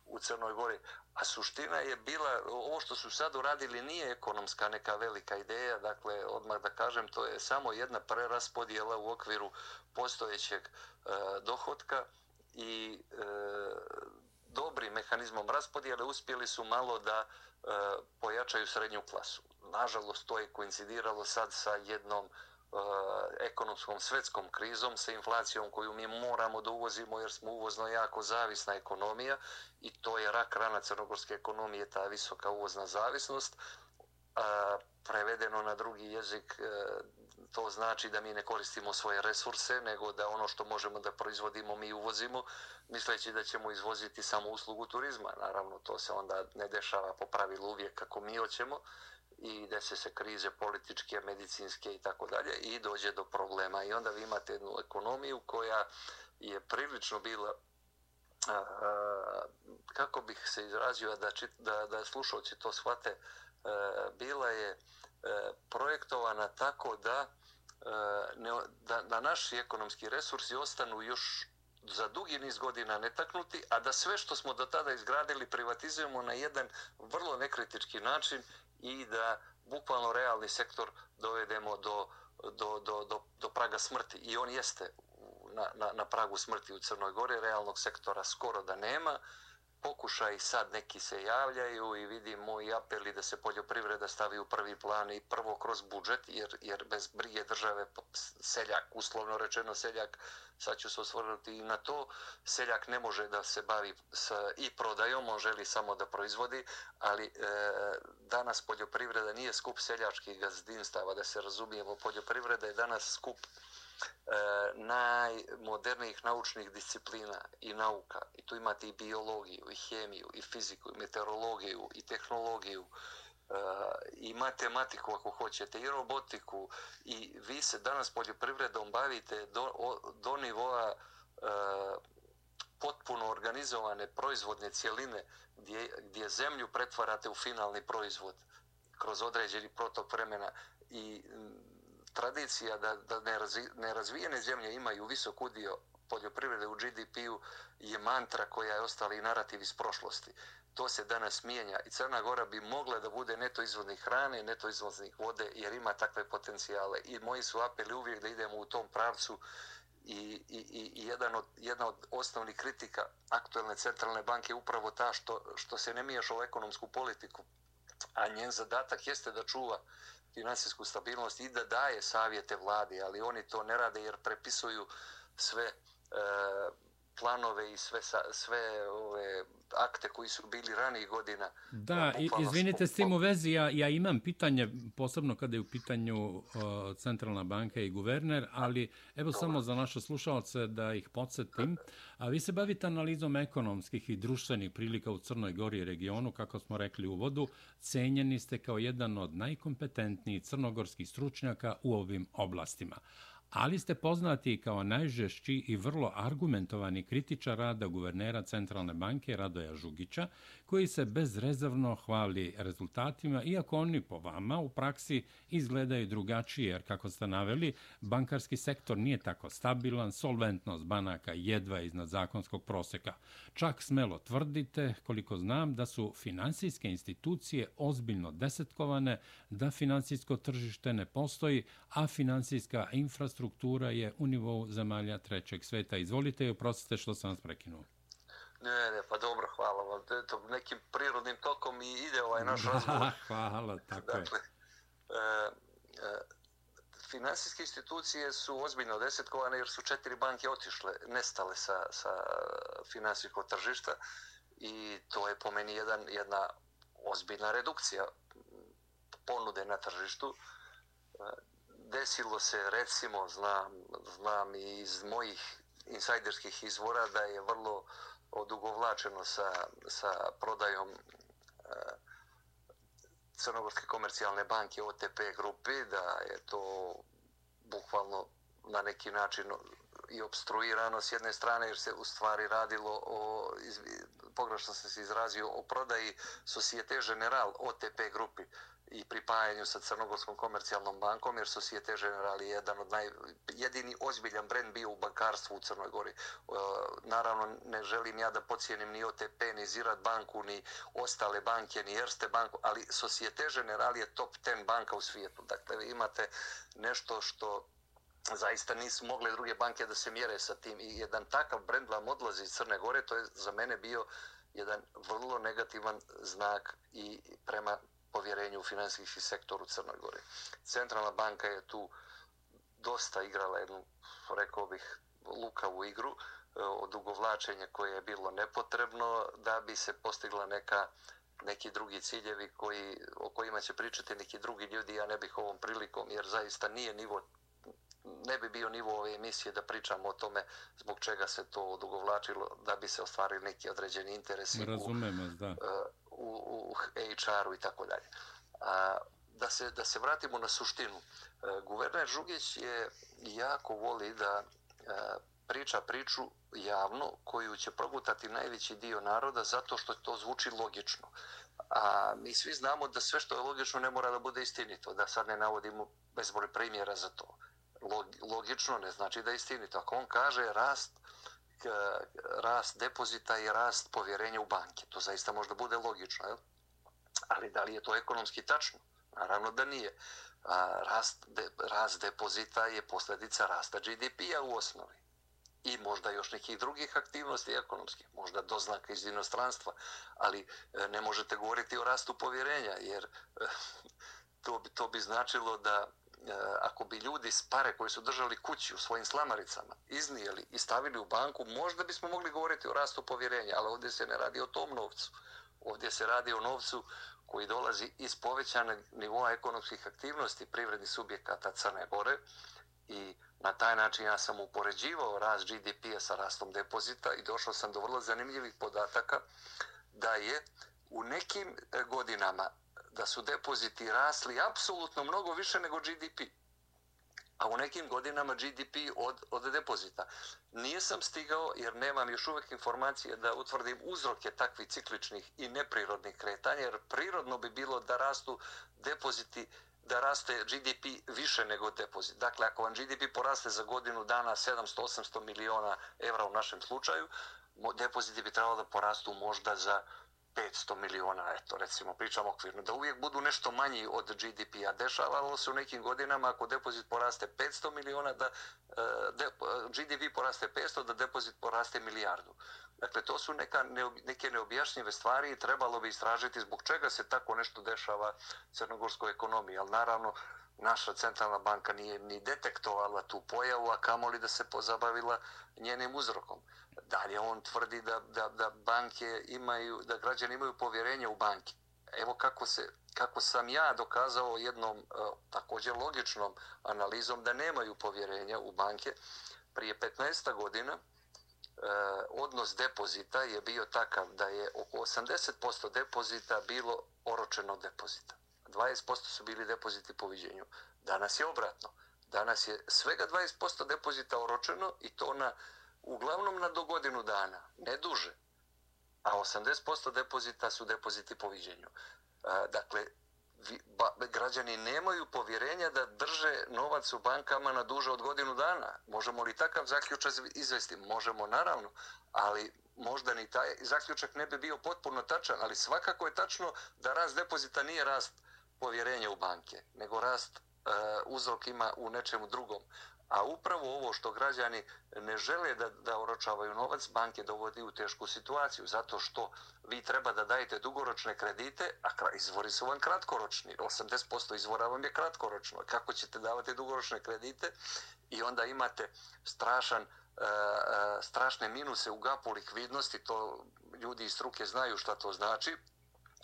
u Crnoj Gori. A suština je bila, ovo što su sad uradili nije ekonomska neka velika ideja, dakle, odmah da kažem, to je samo jedna preraspodjela u okviru postojećeg e, dohotka i e, dobrim mehanizmom raspodjele uspjeli su malo da E, pojačaju srednju klasu. Nažalost, to je koincidiralo sad sa jednom e, ekonomskom svetskom krizom, sa inflacijom koju mi moramo da uvozimo jer smo uvozno jako zavisna ekonomija i to je rak rana crnogorske ekonomije, ta visoka uvozna zavisnost. E, prevedeno na drugi jezik, e, to znači da mi ne koristimo svoje resurse, nego da ono što možemo da proizvodimo mi uvozimo, misleći da ćemo izvoziti samo uslugu turizma. Naravno, to se onda ne dešava po pravilu uvijek kako mi hoćemo i dese se krize političke, medicinske i tako dalje i dođe do problema. I onda vi imate jednu ekonomiju koja je prilično bila kako bih se izrazio da, da, da slušalci to shvate, bila je projektovana tako da E, ne, da, da naši ekonomski resursi ostanu još za dugi niz godina netaknuti, a da sve što smo do tada izgradili privatizujemo na jedan vrlo nekritički način i da bukvalno realni sektor dovedemo do, do, do, do, do praga smrti. I on jeste na, na, na pragu smrti u Crnoj Gori, realnog sektora skoro da nema pokušaj sad neki se javljaju i vidim i apeli da se poljoprivreda stavi u prvi plan i prvo kroz budžet jer, jer bez brige države seljak, uslovno rečeno seljak, sad ću se osvrnuti i na to, seljak ne može da se bavi sa, i prodajom, on želi samo da proizvodi, ali e, danas poljoprivreda nije skup seljačkih gazdinstava, da se razumijemo, poljoprivreda je danas skup E, najmodernijih naučnih disciplina i nauka. I tu imate i biologiju, i hemiju, i fiziku, i meteorologiju, i tehnologiju, e, i matematiku ako hoćete, i robotiku. I vi se danas poljoprivredom bavite do, o, do nivoa e, potpuno organizovane proizvodne cijeline gdje, gdje zemlju pretvarate u finalni proizvod kroz određeni protok vremena i tradicija da, da nerazvijene zemlje imaju visok udio poljoprivrede u GDP-u je mantra koja je ostala i narativ iz prošlosti. To se danas mijenja i Crna Gora bi mogla da bude neto izvoznik hrane, neto izvoznik vode jer ima takve potencijale. I moji su apeli uvijek da idemo u tom pravcu i, i, i jedan od, jedna od osnovnih kritika aktuelne centralne banke je upravo ta što, što se ne miješa u ekonomsku politiku. A njen zadatak jeste da čuva finansijsku stabilnost i da daje savjete vladi, ali oni to ne rade jer prepisuju sve e, planove i sve, sve ove akte koji su bili ranijih godina. Da, izvinite s tim u vezi, ja, ja imam pitanje, posebno kada je u pitanju uh, Centralna banka i guverner, ali evo Dobar. samo za naše slušalce da ih podsjetim. A vi se bavite analizom ekonomskih i društvenih prilika u Crnoj Gori i regionu, kako smo rekli u vodu, cenjeni ste kao jedan od najkompetentnijih crnogorskih stručnjaka u ovim oblastima ali ste poznati kao najžešći i vrlo argumentovani kritičar rada guvernera Centralne banke Radoja Žugića, koji se bezrezervno hvali rezultatima, iako oni po vama u praksi izgledaju drugačije, jer kako ste naveli, bankarski sektor nije tako stabilan, solventnost banaka jedva iznad zakonskog proseka. Čak smelo tvrdite, koliko znam, da su finansijske institucije ozbiljno desetkovane, da finansijsko tržište ne postoji, a finansijska infrastruktura je u nivou zemalja trećeg sveta. Izvolite i oprostite što sam vas prekinuo. Ne, ne, pa dobro, hvala vam. Eto, nekim prirodnim tokom i ide ovaj naš razgovor. hvala, tako dakle, je. E, e, finansijske institucije su ozbiljno desetkovane jer su četiri banke otišle, nestale sa, sa finansijskog tržišta i to je po meni jedan, jedna ozbiljna redukcija ponude na tržištu. E, desilo se, recimo, znam, znam iz mojih insajderskih izvora da je vrlo odugovlačeno sa, sa prodajom e, Crnogorske komercijalne banke OTP grupi, da je to bukvalno na neki način i obstruirano s jedne strane jer se u stvari radilo o pogrešno sam se izrazio o prodaji Societe General OTP grupi i pripajanju sa Crnogorskom komercijalnom bankom, jer Societe General je jedan od naj, jedini ozbiljan brend bio u bankarstvu u Crnoj Gori. E, naravno, ne želim ja da pocijenim ni OTP, ni Zirat banku, ni ostale banke, ni Erste banku, ali Societe General je top 10 banka u svijetu. Dakle, imate nešto što zaista nisu mogle druge banke da se mjere sa tim. I jedan takav brend vam odlazi iz Crne Gore, to je za mene bio jedan vrlo negativan znak i prema povjerenju u finansijski sektor u Crnoj Gori. Centralna banka je tu dosta igrala jednu, rekao bih, lukavu igru e, od ugovlačenja koje je bilo nepotrebno da bi se postigla neka neki drugi ciljevi koji, o kojima će pričati neki drugi ljudi, ja ne bih ovom prilikom, jer zaista nije nivo ne bi bio nivo ove emisije da pričamo o tome zbog čega se to odugovlačilo da bi se ostvarili neki određeni interesi Razumemo, u, da. E, u, u HR-u i tako dalje. Da se, da se vratimo na suštinu. E, guverner Žugić je jako voli da e, priča priču javno koju će progutati najveći dio naroda zato što to zvuči logično. A mi svi znamo da sve što je logično ne mora da bude istinito, da sad ne navodimo bezbroj primjera za to logično ne znači da je istinito. Ako on kaže rast rast depozita i rast povjerenja u banke, to zaista možda bude logično, je ali da li je to ekonomski tačno? Naravno da nije. A, rast, de, rast depozita je posljedica rasta GDP-a u osnovi i možda još nekih drugih aktivnosti ekonomskih, možda doznaka iz inostranstva, ali e, ne možete govoriti o rastu povjerenja, jer e, to bi, to bi značilo da E, ako bi ljudi s pare koji su držali kući u svojim slamaricama iznijeli i stavili u banku, možda bismo mogli govoriti o rastu povjerenja, ali ovdje se ne radi o tom novcu. Ovdje se radi o novcu koji dolazi iz povećanog nivoa ekonomskih aktivnosti privrednih subjekata Crne Gore i na taj način ja sam upoređivao rast GDP-a sa rastom depozita i došao sam do vrlo zanimljivih podataka da je u nekim e, godinama da su depoziti rasli apsolutno mnogo više nego GDP. A u nekim godinama GDP od, od depozita. Nisam stigao, jer nemam još uvek informacije da utvrdim uzroke takvih cikličnih i neprirodnih kretanja, jer prirodno bi bilo da rastu depoziti da raste GDP više nego depozit. Dakle, ako vam GDP poraste za godinu dana 700-800 miliona evra u našem slučaju, depoziti bi trebalo da porastu možda za 500 miliona, eto, recimo, pričamo okvirno, da uvijek budu nešto manji od GDP-a. Dešavalo se u nekim godinama, ako depozit poraste 500 miliona, da e, de, GDP poraste 500, da depozit poraste milijardu. Dakle, to su neka, ne, neke neobjašnjive stvari i trebalo bi istražiti zbog čega se tako nešto dešava crnogorskoj ekonomiji. Ali naravno, naša centralna banka nije ni detektovala tu pojavu, a kamoli da se pozabavila njenim uzrokom dalje on tvrdi da, da, da banke imaju, da građani imaju povjerenje u banke. Evo kako, se, kako sam ja dokazao jednom e, također logičnom analizom da nemaju povjerenja u banke. Prije 15 godina e, odnos depozita je bio takav da je oko 80% depozita bilo oročeno depozita. 20% su bili depoziti po viđenju. Danas je obratno. Danas je svega 20% depozita oročeno i to na uglavnom na do godinu dana, ne duže. A 80% depozita su depoziti po viđenju. Dakle, ba, građani nemaju povjerenja da drže novac u bankama na duže od godinu dana. Možemo li takav zaključak izvesti? Možemo, naravno, ali možda ni taj zaključak ne bi bio potpuno tačan, ali svakako je tačno da rast depozita nije rast povjerenja u banke, nego rast e, uzrok ima u nečemu drugom. A upravo ovo što građani ne žele da, da oročavaju novac, banke dovodi u tešku situaciju, zato što vi treba da dajete dugoročne kredite, a izvori su vam kratkoročni. 80% izvora vam je kratkoročno. Kako ćete davati dugoročne kredite? I onda imate strašan, e, e, strašne minuse u gapu likvidnosti, to ljudi iz struke znaju šta to znači,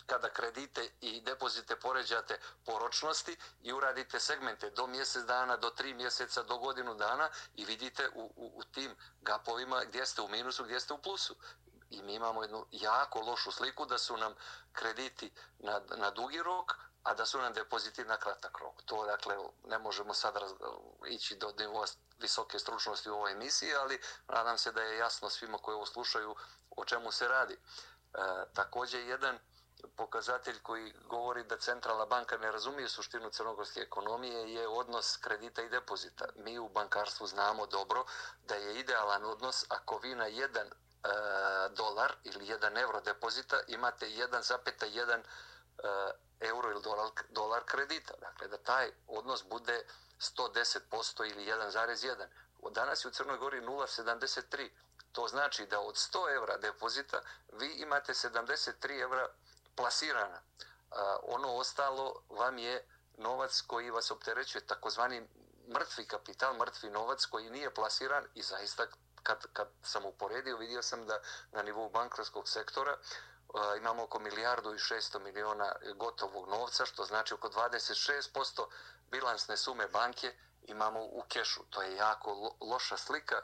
kada kredite i depozite poređate po ročnosti i uradite segmente do mjesec dana, do tri mjeseca, do godinu dana i vidite u, u, u tim gapovima gdje ste u minusu, gdje ste u plusu. I mi imamo jednu jako lošu sliku da su nam krediti na, na dugi rok, a da su nam depoziti na kratak rok. To, dakle, ne možemo sad raz, ići do nivoa visoke stručnosti u ovoj emisiji, ali nadam se da je jasno svima koji ovo slušaju o čemu se radi. E, također, jedan pokazatelj koji govori da centralna banka ne razumije suštinu crnogorske ekonomije je odnos kredita i depozita. Mi u bankarstvu znamo dobro da je idealan odnos ako vi na jedan e, dolar ili jedan euro depozita imate 1,1 e, euro ili dolar, dolar kredita. Dakle, da taj odnos bude 110% ili 1,1. Danas je u Crnoj Gori 0,73. To znači da od 100 evra depozita vi imate 73 evra plasirana. Ono ostalo vam je novac koji vas opterećuje, takozvani mrtvi kapital, mrtvi novac koji nije plasiran i zaista kad, kad sam uporedio vidio sam da na nivou bankarskog sektora imamo oko milijardu i 600 miliona gotovog novca, što znači oko 26% bilansne sume banke imamo u kešu. To je jako loša slika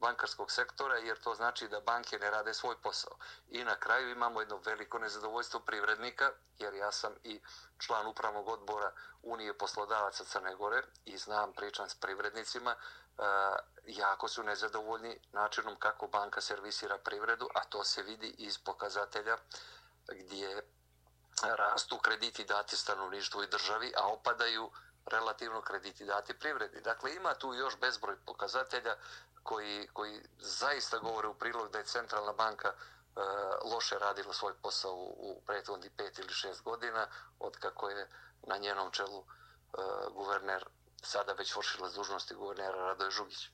bankarskog sektora, jer to znači da banke ne rade svoj posao. I na kraju imamo jedno veliko nezadovoljstvo privrednika, jer ja sam i član upravnog odbora Unije poslodavaca Crne Gore i znam, pričam s privrednicima, e, jako su nezadovoljni načinom kako banka servisira privredu, a to se vidi iz pokazatelja gdje rastu krediti dati stanovništvu i državi, a opadaju relativno krediti dati privredi. Dakle, ima tu još bezbroj pokazatelja koji, koji zaista govore u prilog da je centralna banka e, loše radila svoj posao u, u prethodni pet ili šest godina, od kako je na njenom čelu e, guverner, sada već vršila dužnosti guvernera Radoje Žugić.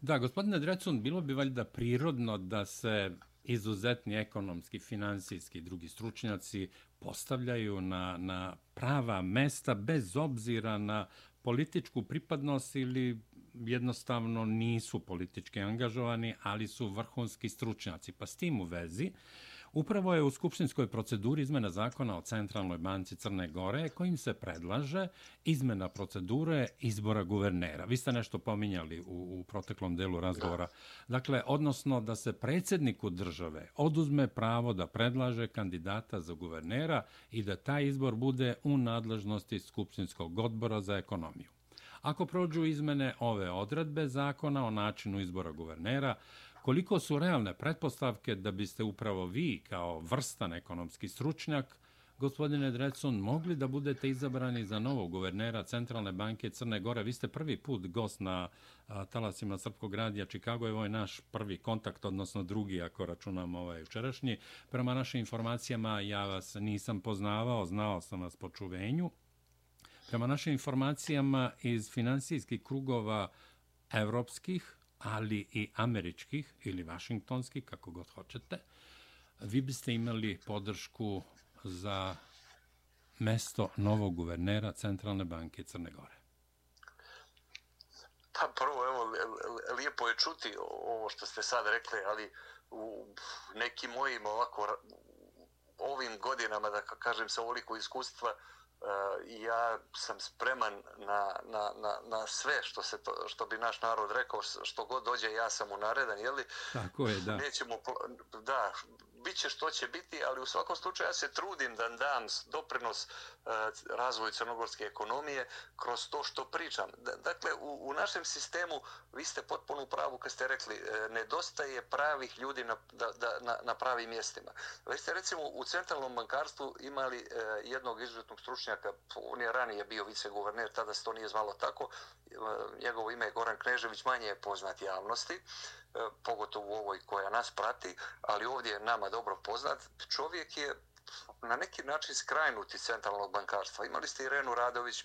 Da, gospodine Drecun, bilo bi valjda prirodno da se izuzetni ekonomski, finansijski i drugi stručnjaci postavljaju na, na prava mesta bez obzira na političku pripadnost ili jednostavno nisu politički angažovani, ali su vrhunski stručnjaci. Pa s tim u vezi, upravo je u skupštinskoj proceduri izmena zakona o Centralnoj banci Crne Gore, kojim se predlaže izmena procedure izbora guvernera. Vi ste nešto pominjali u, u proteklom delu razgovora. Dakle, odnosno da se predsjedniku države oduzme pravo da predlaže kandidata za guvernera i da taj izbor bude u nadležnosti Skupštinskog odbora za ekonomiju. Ako prođu izmene ove odredbe zakona o načinu izbora guvernera, koliko su realne pretpostavke da biste upravo vi, kao vrstan ekonomski stručnjak, gospodine Drecun, mogli da budete izabrani za novog guvernera Centralne banke Crne Gore? Vi ste prvi put gost na talasima Srpkog radija. Čikago je naš prvi kontakt, odnosno drugi, ako računam ovaj učerašnji. Prema našim informacijama, ja vas nisam poznavao, znao sam vas po čuvenju. Prema našim informacijama iz finansijskih krugova evropskih, ali i američkih ili vašingtonskih, kako god hoćete, vi biste imali podršku za mesto novog guvernera Centralne banke Crne Gore. Pa prvo, evo, lijepo je čuti ovo što ste sad rekli, ali u nekim mojim ovako ovim godinama, da kažem sa ovoliko iskustva, ja sam spreman na, na, na, na sve što se to, što bi naš narod rekao što god dođe ja sam u naredan je li? Tako je da. Nećemo da biće što će biti, ali u svakom slučaju ja se trudim da dam doprinos e, razvoju crnogorske ekonomije kroz to što pričam. Dakle, u, u našem sistemu, vi ste potpuno u pravu kad ste rekli, e, nedostaje pravih ljudi na, da, da, na, na pravim mjestima. Vi ste recimo u centralnom bankarstvu imali e, jednog izuzetnog stručnjaka, on je ranije bio viceguverner, tada se to nije zvalo tako, njegovo ime je Goran Knežević, manje je poznat javnosti. E, pogotovo u ovoj koja nas prati, ali ovdje je nama dobro poznat, čovjek je na neki način skrajnuti centralnog bankarstva. Imali ste Irenu Radović,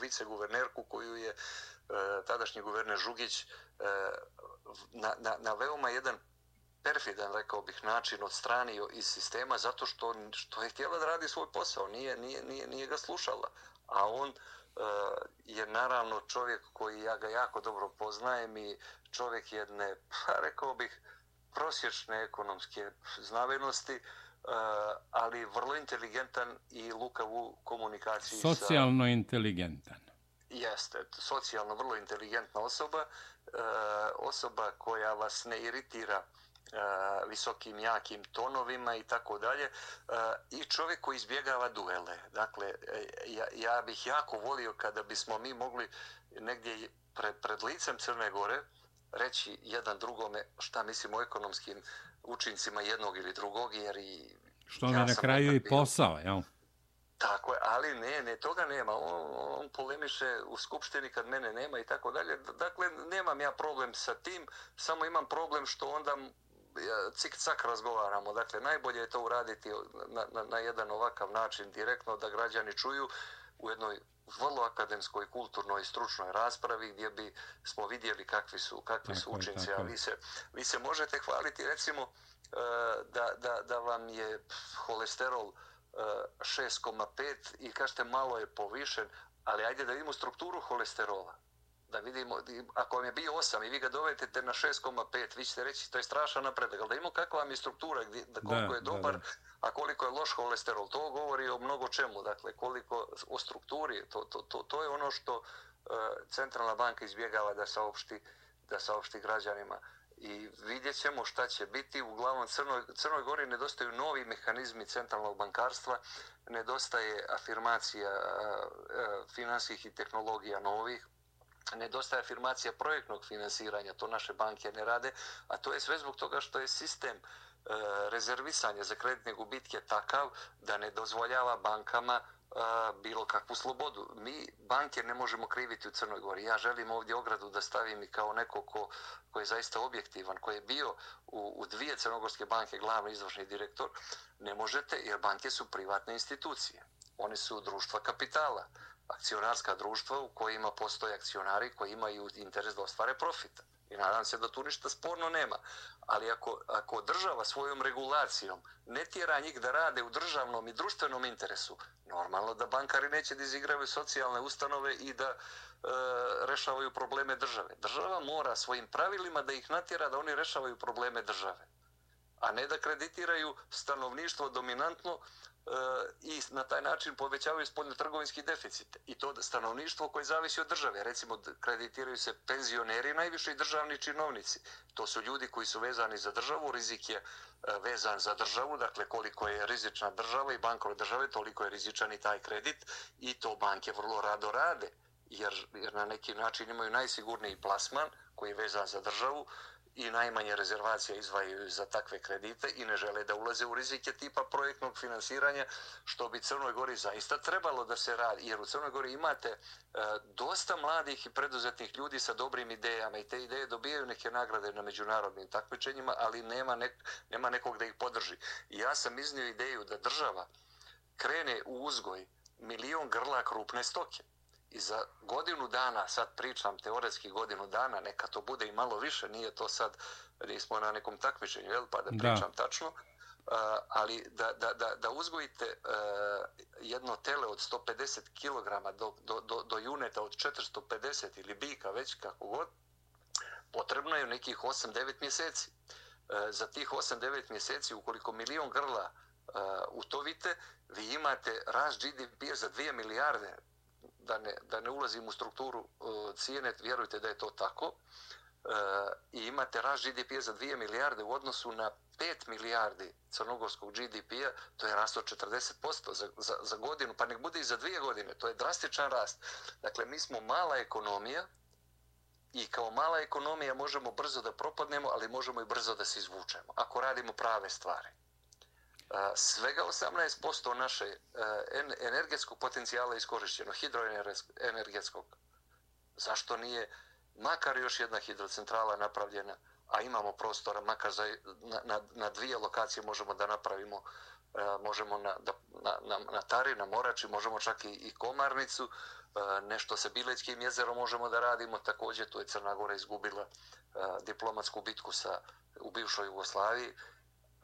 viceguvernerku, koju je e, tadašnji guverner Žugić e, na, na, na veoma jedan perfidan, rekao bih, način odstranio iz sistema zato što, što je htjela da radi svoj posao, nije, nije, nije, nije ga slušala. A on e, je naravno čovjek koji ja ga jako dobro poznajem i čovjek jedne, pa rekao bih, prosječne ekonomske znavenosti, ali vrlo inteligentan i lukav u komunikaciji. Socijalno sa... inteligentan. Jeste, socijalno vrlo inteligentna osoba, osoba koja vas ne iritira visokim, jakim tonovima i tako dalje. I čovjek koji izbjegava duele. Dakle, ja, ja bih jako volio kada bismo mi mogli negdje pred, pred licem Crne Gore reći jedan drugome šta mislim o ekonomskim učincima jednog ili drugog, jer i... Što ja na kraju i posao, jel? Tako je, ali ne, ne, toga nema. On, on polemiše u skupštini kad mene nema i tako dalje. Dakle, nemam ja problem sa tim, samo imam problem što onda cik-cak razgovaramo. Dakle, najbolje je to uraditi na, na, na jedan ovakav način direktno da građani čuju u jednoj vrlo akademskoj, kulturnoj i stručnoj raspravi gdje bi smo vidjeli kakvi su, kakvi tako su učinci. A vi se, vi se možete hvaliti recimo e, da, da, da vam je holesterol 6,5 e, i kažete malo je povišen, ali ajde da vidimo strukturu holesterola da vidimo, ako vam je bio 8 i vi ga dovedete na 6,5, vi ćete reći to je strašan napredak, ali da imamo kakva vam je struktura, gdje, da koliko da, je dobar, da, da. a koliko je loš holesterol, to govori o mnogo čemu, dakle koliko o strukturi, to, to, to, to je ono što uh, centralna banka izbjegava da saopšti, da saopšti građanima. I vidjet ćemo šta će biti. Uglavnom, Crnoj, Crnoj Gori nedostaju novi mehanizmi centralnog bankarstva, nedostaje afirmacija uh, finansijih i tehnologija novih, nedostaje afirmacija projektnog finansiranja, to naše banke ne rade, a to je sve zbog toga što je sistem e, rezervisanja za kreditne gubitke takav da ne dozvoljava bankama e, bilo kakvu slobodu. Mi banke ne možemo kriviti u Crnoj Gori. Ja želim ovdje ogradu da stavim i kao neko ko, ko je zaista objektivan, ko je bio u, u dvije crnogorske banke glavni izvršni direktor. Ne možete jer banke su privatne institucije. One su društva kapitala akcionarska društva u kojima postoje akcionari koji imaju interes da ostvare profit. I nadam se da tu ništa sporno nema. Ali ako, ako država svojom regulacijom ne tjera njih da rade u državnom i društvenom interesu, normalno da bankari neće da izigravaju socijalne ustanove i da e, rešavaju probleme države. Država mora svojim pravilima da ih natjera da oni rešavaju probleme države a ne da kreditiraju stanovništvo dominantno i na taj način povećavaju spoljno trgovinski deficit. I to stanovništvo koje zavisi od države. Recimo, kreditiraju se penzioneri najviše i državni činovnici. To su ljudi koji su vezani za državu, rizik je e, vezan za državu, dakle koliko je rizična država i bankove države, toliko je rizičan i taj kredit i to banke vrlo rado rade, jer, jer na neki način imaju najsigurniji plasman koji je vezan za državu, i najmanje rezervacija izvajaju za takve kredite i ne žele da ulaze u rizike tipa projektnog finansiranja, što bi Crnoj Gori zaista trebalo da se radi. Jer u Crnoj Gori imate e, dosta mladih i preduzetnih ljudi sa dobrim idejama i te ideje dobijaju neke nagrade na međunarodnim takmičenjima, ali nema, nek, nema nekog da ih podrži. I ja sam iznio ideju da država krene u uzgoj milion grla krupne stoke. I za godinu dana, sad pričam teoretski godinu dana, neka to bude i malo više, nije to sad, nismo na nekom takmičenju, jel, pa da pričam da. tačno, Uh, ali da, da, da, da uzgojite uh, jedno tele od 150 kg do, do, do, do juneta od 450 ili bika već kako god, potrebno je nekih 8-9 mjeseci. za tih 8-9 mjeseci, ukoliko milion grla utovite, vi imate rast GDP za 2 milijarde, da ne, da ne ulazim u strukturu e, cijene, vjerujte da je to tako, e, i imate rast GDP za 2 milijarde u odnosu na 5 milijardi crnogorskog GDP-a, to je rast od 40% za, za, za godinu, pa nek bude i za dvije godine, to je drastičan rast. Dakle, mi smo mala ekonomija i kao mala ekonomija možemo brzo da propadnemo, ali možemo i brzo da se izvučemo, ako radimo prave stvari. Svega 18% naše e, energetskog potencijala je iskorišćeno, hidroenergetskog. Zašto nije makar još jedna hidrocentrala napravljena, a imamo prostora, makar za, na, na, na dvije lokacije možemo da napravimo, e, možemo na, da, na, na, na Tari, na Morači, možemo čak i, i Komarnicu, e, nešto sa Bilećkim jezerom možemo da radimo, također tu je Crna Gora izgubila diplomatsku bitku sa, u bivšoj Jugoslaviji,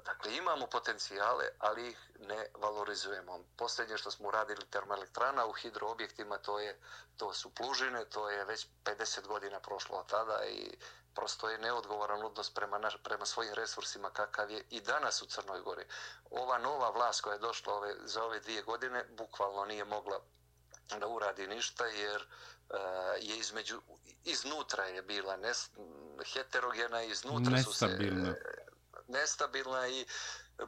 Dakle, imamo potencijale, ali ih ne valorizujemo. Posljednje što smo uradili termoelektrana u hidroobjektima, to, je, to su plužine, to je već 50 godina prošlo od tada i prosto je neodgovoran odnos prema, naš, prema svojim resursima kakav je i danas u Crnoj Gori. Ova nova vlast koja je došla ove, za ove dvije godine bukvalno nije mogla da uradi ništa jer uh, je između iznutra je bila nes, heterogena iznutra su se nestabilna i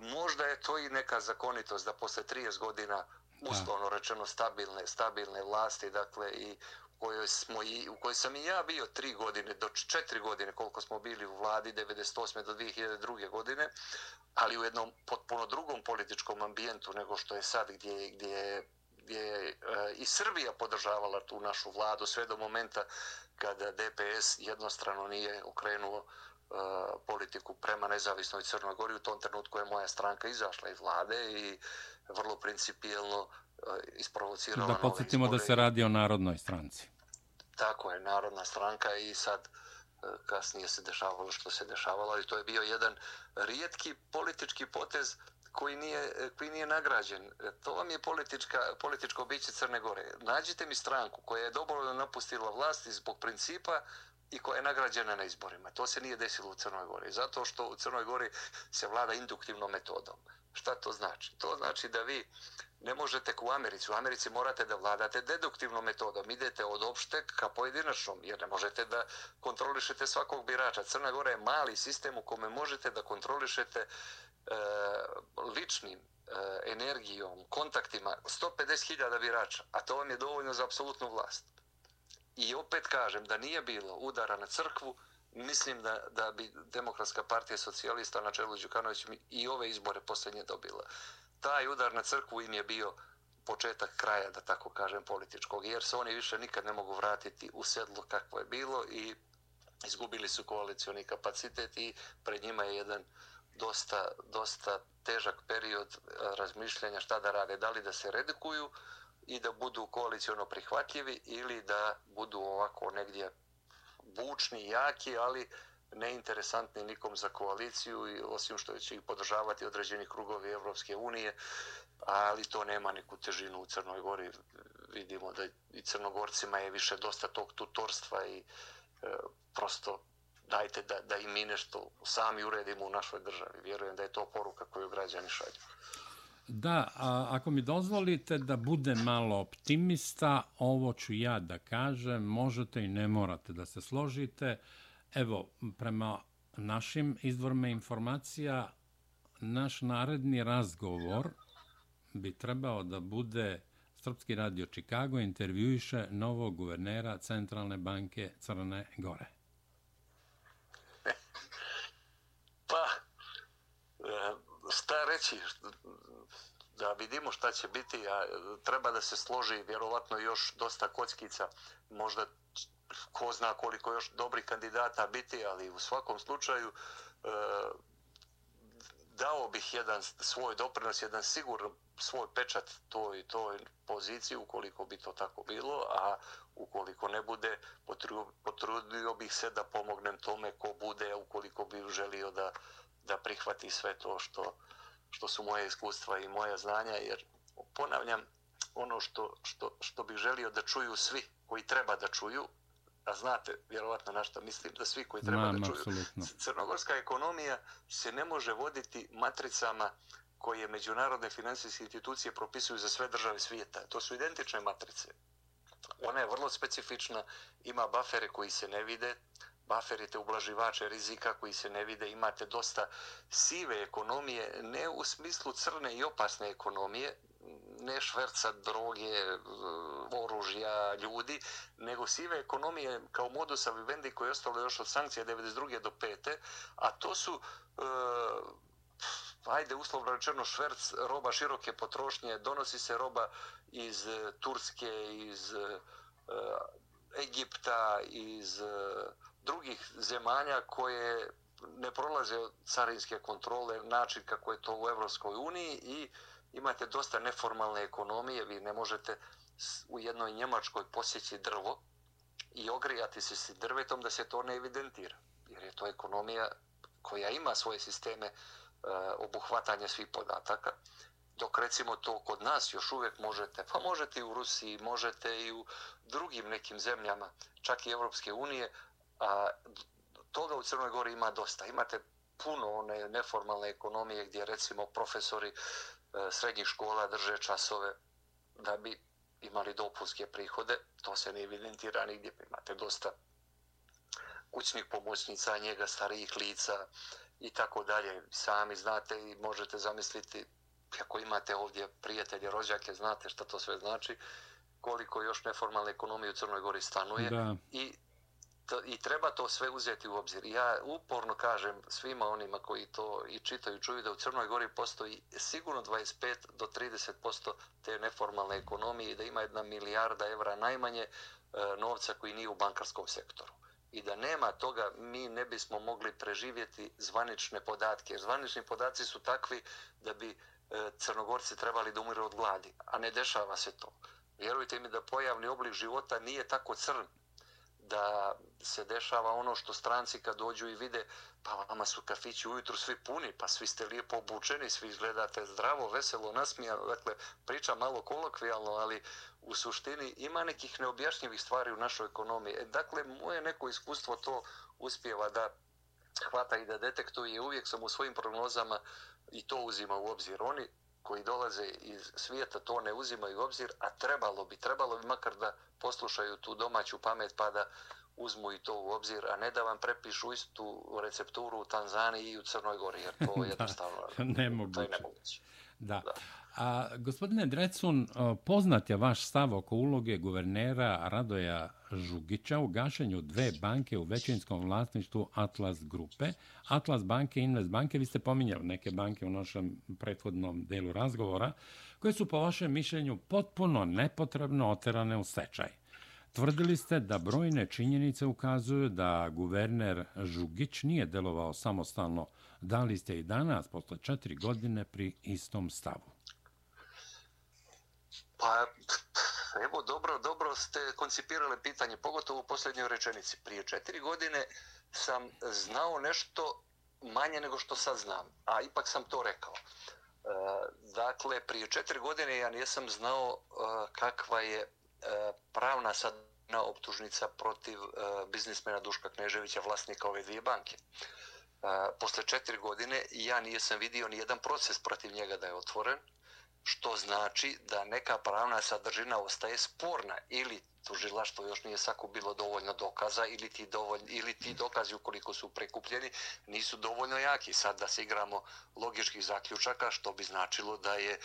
možda je to i neka zakonitost da posle 30 godina uslovno rečeno stabilne stabilne vlasti dakle i kojoj smo i u kojoj sam i ja bio tri godine do četiri godine koliko smo bili u vladi 98. do 2002. godine ali u jednom potpuno drugom političkom ambijentu nego što je sad gdje gdje gdje je e, i Srbija podržavala tu našu vladu sve do momenta kada DPS jednostrano nije okrenuo politiku prema nezavisnoj Crnoj Gori. U tom trenutku je moja stranka izašla iz vlade i vrlo principijelno e, isprovocirala Da podsjetimo da se radi o narodnoj stranci. Tako je, narodna stranka i sad e, kasnije se dešavalo što se dešavalo i to je bio jedan rijetki politički potez koji nije, koji nije nagrađen. To vam je politička, političko biće Crne Gore. Nađite mi stranku koja je dobro napustila vlast zbog principa i koja je nagrađena na izborima. To se nije desilo u Crnoj Gori. Zato što u Crnoj Gori se vlada induktivnom metodom. Šta to znači? To znači da vi ne možete u Americi. U Americi morate da vladate deduktivnom metodom. Idete od opšte ka pojedinačnom, jer ne možete da kontrolišete svakog birača. Crna Gora je mali sistem u kome možete da kontrolišete e, ličnim e, energijom, kontaktima 150.000 birača, a to vam je dovoljno za apsolutnu vlast. I opet kažem da nije bilo udara na crkvu, mislim da, da bi Demokratska partija socijalista na čelu Đukanovićem i ove izbore posljednje dobila. Taj udar na crkvu im je bio početak kraja, da tako kažem, političkog, jer se oni više nikad ne mogu vratiti u sedlo kakvo je bilo i izgubili su koalicioni kapacitet i pred njima je jedan dosta, dosta težak period eh, razmišljanja šta da rade, da li da se redukuju, i da budu koalicijono prihvatljivi ili da budu ovako negdje bučni, jaki, ali neinteresantni nikom za koaliciju, i osim što će ih podržavati određeni krugovi Evropske unije, ali to nema neku težinu u Crnoj Gori. Vidimo da i Crnogorcima je više dosta tog tutorstva i e, prosto dajte da, da i mi nešto sami uredimo u našoj državi. Vjerujem da je to poruka koju građani šalju. Da, a ako mi dozvolite da bude malo optimista, ovo ću ja da kažem, možete i ne morate da se složite. Evo, prema našim izvorima informacija, naš naredni razgovor bi trebao da bude Srpski radio Čikago intervjuiše novog guvernera Centralne banke Crne Gore. Pa, e, šta reći? Da vidimo šta će biti, a e, treba da se složi vjerovatno još dosta kockica, možda ko zna koliko još dobrih kandidata biti, ali u svakom slučaju e, dao bih jedan svoj doprinos, jedan siguran svoj pečat toj, toj poziciji ukoliko bi to tako bilo, a ukoliko ne bude, potrudio, potrudio bih se da pomognem tome ko bude, ukoliko bi želio da, da prihvati sve to što, što su moje iskustva i moja znanja, jer ponavljam ono što, što, što bih želio da čuju svi koji treba da čuju, a znate vjerovatno na što mislim da svi koji treba Znam, da čuju. Absolutno. Crnogorska ekonomija se ne može voditi matricama koje međunarodne financijske institucije propisuju za sve države svijeta. To su identične matrice. Ona je vrlo specifična, ima bafere koji se ne vide, baferite ublaživače rizika koji se ne vide, imate dosta sive ekonomije, ne u smislu crne i opasne ekonomije, ne šverca droge, oružja, ljudi, nego sive ekonomije kao modus vivendi koje je ostalo još od sankcije 92. do 5. A to su, e, ajde uslovno rečeno, šverc roba široke potrošnje, donosi se roba iz e, Turske, iz e, Egipta, iz e, drugih zemalja koje ne prolaze carinske kontrole, način kako je to u Evropskoj uniji i imate dosta neformalne ekonomije, vi ne možete u jednoj Njemačkoj posjeći drvo i ogrijati se s drvetom da se to ne evidentira. Jer je to ekonomija koja ima svoje sisteme e, obuhvatanja svih podataka. Dok recimo to kod nas još uvijek možete, pa možete i u Rusiji, možete i u drugim nekim zemljama, čak i Evropske unije, a toga u Crnoj Gori ima dosta. Imate puno one neformalne ekonomije gdje recimo profesori E, srednjih škola drže časove da bi imali dopunske prihode. To se ne evidentira nigdje. Imate dosta kućnih pomoćnica, njega starijih lica i tako dalje. Sami znate i možete zamisliti kako imate ovdje prijatelje, rođake, znate šta to sve znači, koliko još neformalne ekonomije u Crnoj Gori stanuje da. i to, i treba to sve uzeti u obzir. Ja uporno kažem svima onima koji to i čitaju, čuju da u Crnoj Gori postoji sigurno 25 do 30% te neformalne ekonomije i da ima jedna milijarda evra najmanje e, novca koji nije u bankarskom sektoru. I da nema toga, mi ne bismo mogli preživjeti zvanične podatke. Jer zvanični podaci su takvi da bi e, crnogorci trebali da umiru od gladi. A ne dešava se to. Vjerujte mi da pojavni oblik života nije tako crn da se dešava ono što stranci kad dođu i vide pa vama su kafići ujutru svi puni, pa svi ste lijepo obučeni, svi izgledate zdravo, veselo, nasmijano, dakle priča malo kolokvijalno, ali u suštini ima nekih neobjašnjivih stvari u našoj ekonomiji. E, dakle, moje neko iskustvo to uspjeva da hvata i da detektuje. Uvijek sam u svojim prognozama i to uzima u obzir. Oni koji dolaze iz svijeta to ne uzimaju u obzir, a trebalo bi, trebalo bi makar da poslušaju tu domaću pamet pa da uzmu i to u obzir, a ne da vam prepišu istu recepturu u Tanzaniji i u Crnoj Gori, jer to je jednostavno nemoguće. To je nemoguće. Da. da. A, gospodine Drecun, poznat je vaš stav oko uloge guvernera Radoja Žugića u gašenju dve banke u većinskom vlasništvu Atlas Grupe. Atlas banke i Invest banke, vi ste pominjali neke banke u našem prethodnom delu razgovora, koje su po vašem mišljenju potpuno nepotrebno oterane u stečaj. Tvrdili ste da brojne činjenice ukazuju da guverner Žugić nije delovao samostalno. Da li ste i danas, posle četiri godine, pri istom stavu? Pa, evo, dobro, dobro ste koncipirali pitanje, pogotovo u posljednjoj rečenici. Prije četiri godine sam znao nešto manje nego što sad znam, a ipak sam to rekao. E, dakle, prije četiri godine ja nisam znao e, kakva je e, pravna sadna optužnica protiv e, biznismena Duška Kneževića, vlasnika ove dvije banke. E, posle četiri godine ja nisam vidio ni jedan proces protiv njega da je otvoren, što znači da neka pravna sadržina ostaje sporna ili tužilaštvo još nije sakupilo dovoljno dokaza ili ti, dovoljno, ili ti dokazi ukoliko su prekupljeni nisu dovoljno jaki. Sad da se igramo logičkih zaključaka što bi značilo da je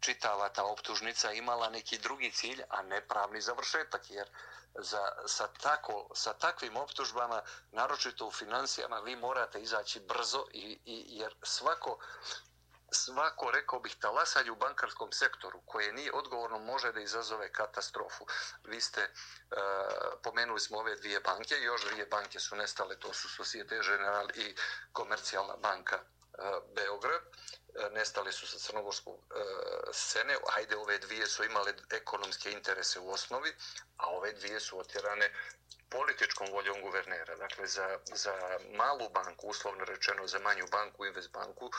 čitava ta optužnica imala neki drugi cilj, a ne pravni završetak, jer za, sa, tako, sa takvim optužbama, naročito u financijama, vi morate izaći brzo, i, i, jer svako, svako, rekao bih, talasanje u bankarskom sektoru koje nije odgovorno može da izazove katastrofu. Vi ste, e, pomenuli smo ove dvije banke, još dvije banke su nestale, to su Societe General i Komercijalna banka e, Beograd. E, nestali su sa crnogorskog e, scene, ajde ove dvije su imale ekonomske interese u osnovi, a ove dvije su otjerane političkom voljom guvernera. Dakle, za, za malu banku, uslovno rečeno za manju banku, Invest banku, e,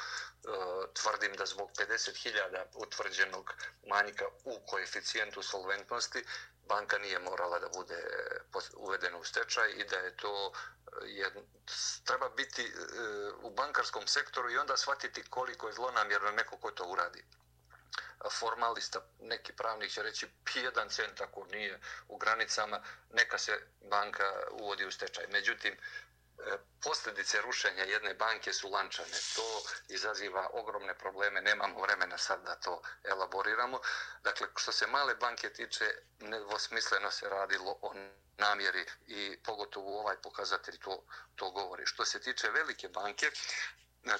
tvrdim da zbog 50.000 utvrđenog manjka u koeficijentu solventnosti, banka nije morala da bude e, uvedena u stečaj i da je to e, je, treba biti e, u bankarskom sektoru i onda shvatiti koliko je zlonamjerno neko ko to uradi formalista, neki pravnik će reći jedan cent ako nije u granicama, neka se banka uvodi u stečaj. Međutim, e, posljedice rušenja jedne banke su lančane. To izaziva ogromne probleme, nemamo vremena sad da to elaboriramo. Dakle, što se male banke tiče, nedvosmisleno se radilo o namjeri i pogotovo ovaj pokazatelj to, to govori. Što se tiče velike banke,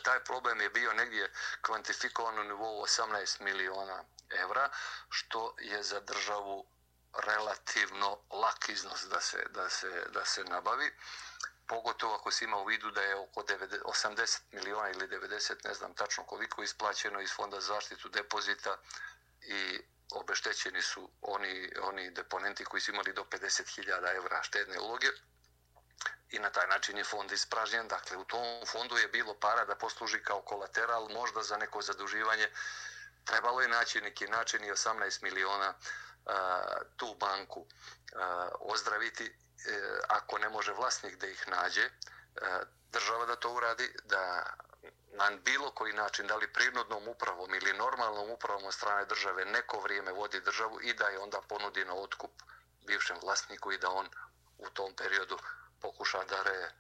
taj problem je bio negdje kvantifikovan u nivou 18 miliona evra, što je za državu relativno lak iznos da se, da se, da se nabavi. Pogotovo ako se ima u vidu da je oko 90, 80 miliona ili 90, ne znam tačno koliko, isplaćeno iz Fonda zaštitu depozita i obeštećeni su oni, oni deponenti koji su imali do 50.000 evra štedne uloge i na taj način je fond ispražnjen. Dakle, u tom fondu je bilo para da posluži kao kolateral, možda za neko zaduživanje. Trebalo je naći neki način i 18 miliona a, tu banku a, ozdraviti e, ako ne može vlasnik da ih nađe, a, država da to uradi, da na bilo koji način, da li prinudnom upravom ili normalnom upravom od strane države, neko vrijeme vodi državu i da je onda ponudi na otkup bivšem vlasniku i da on u tom periodu pokuša da re,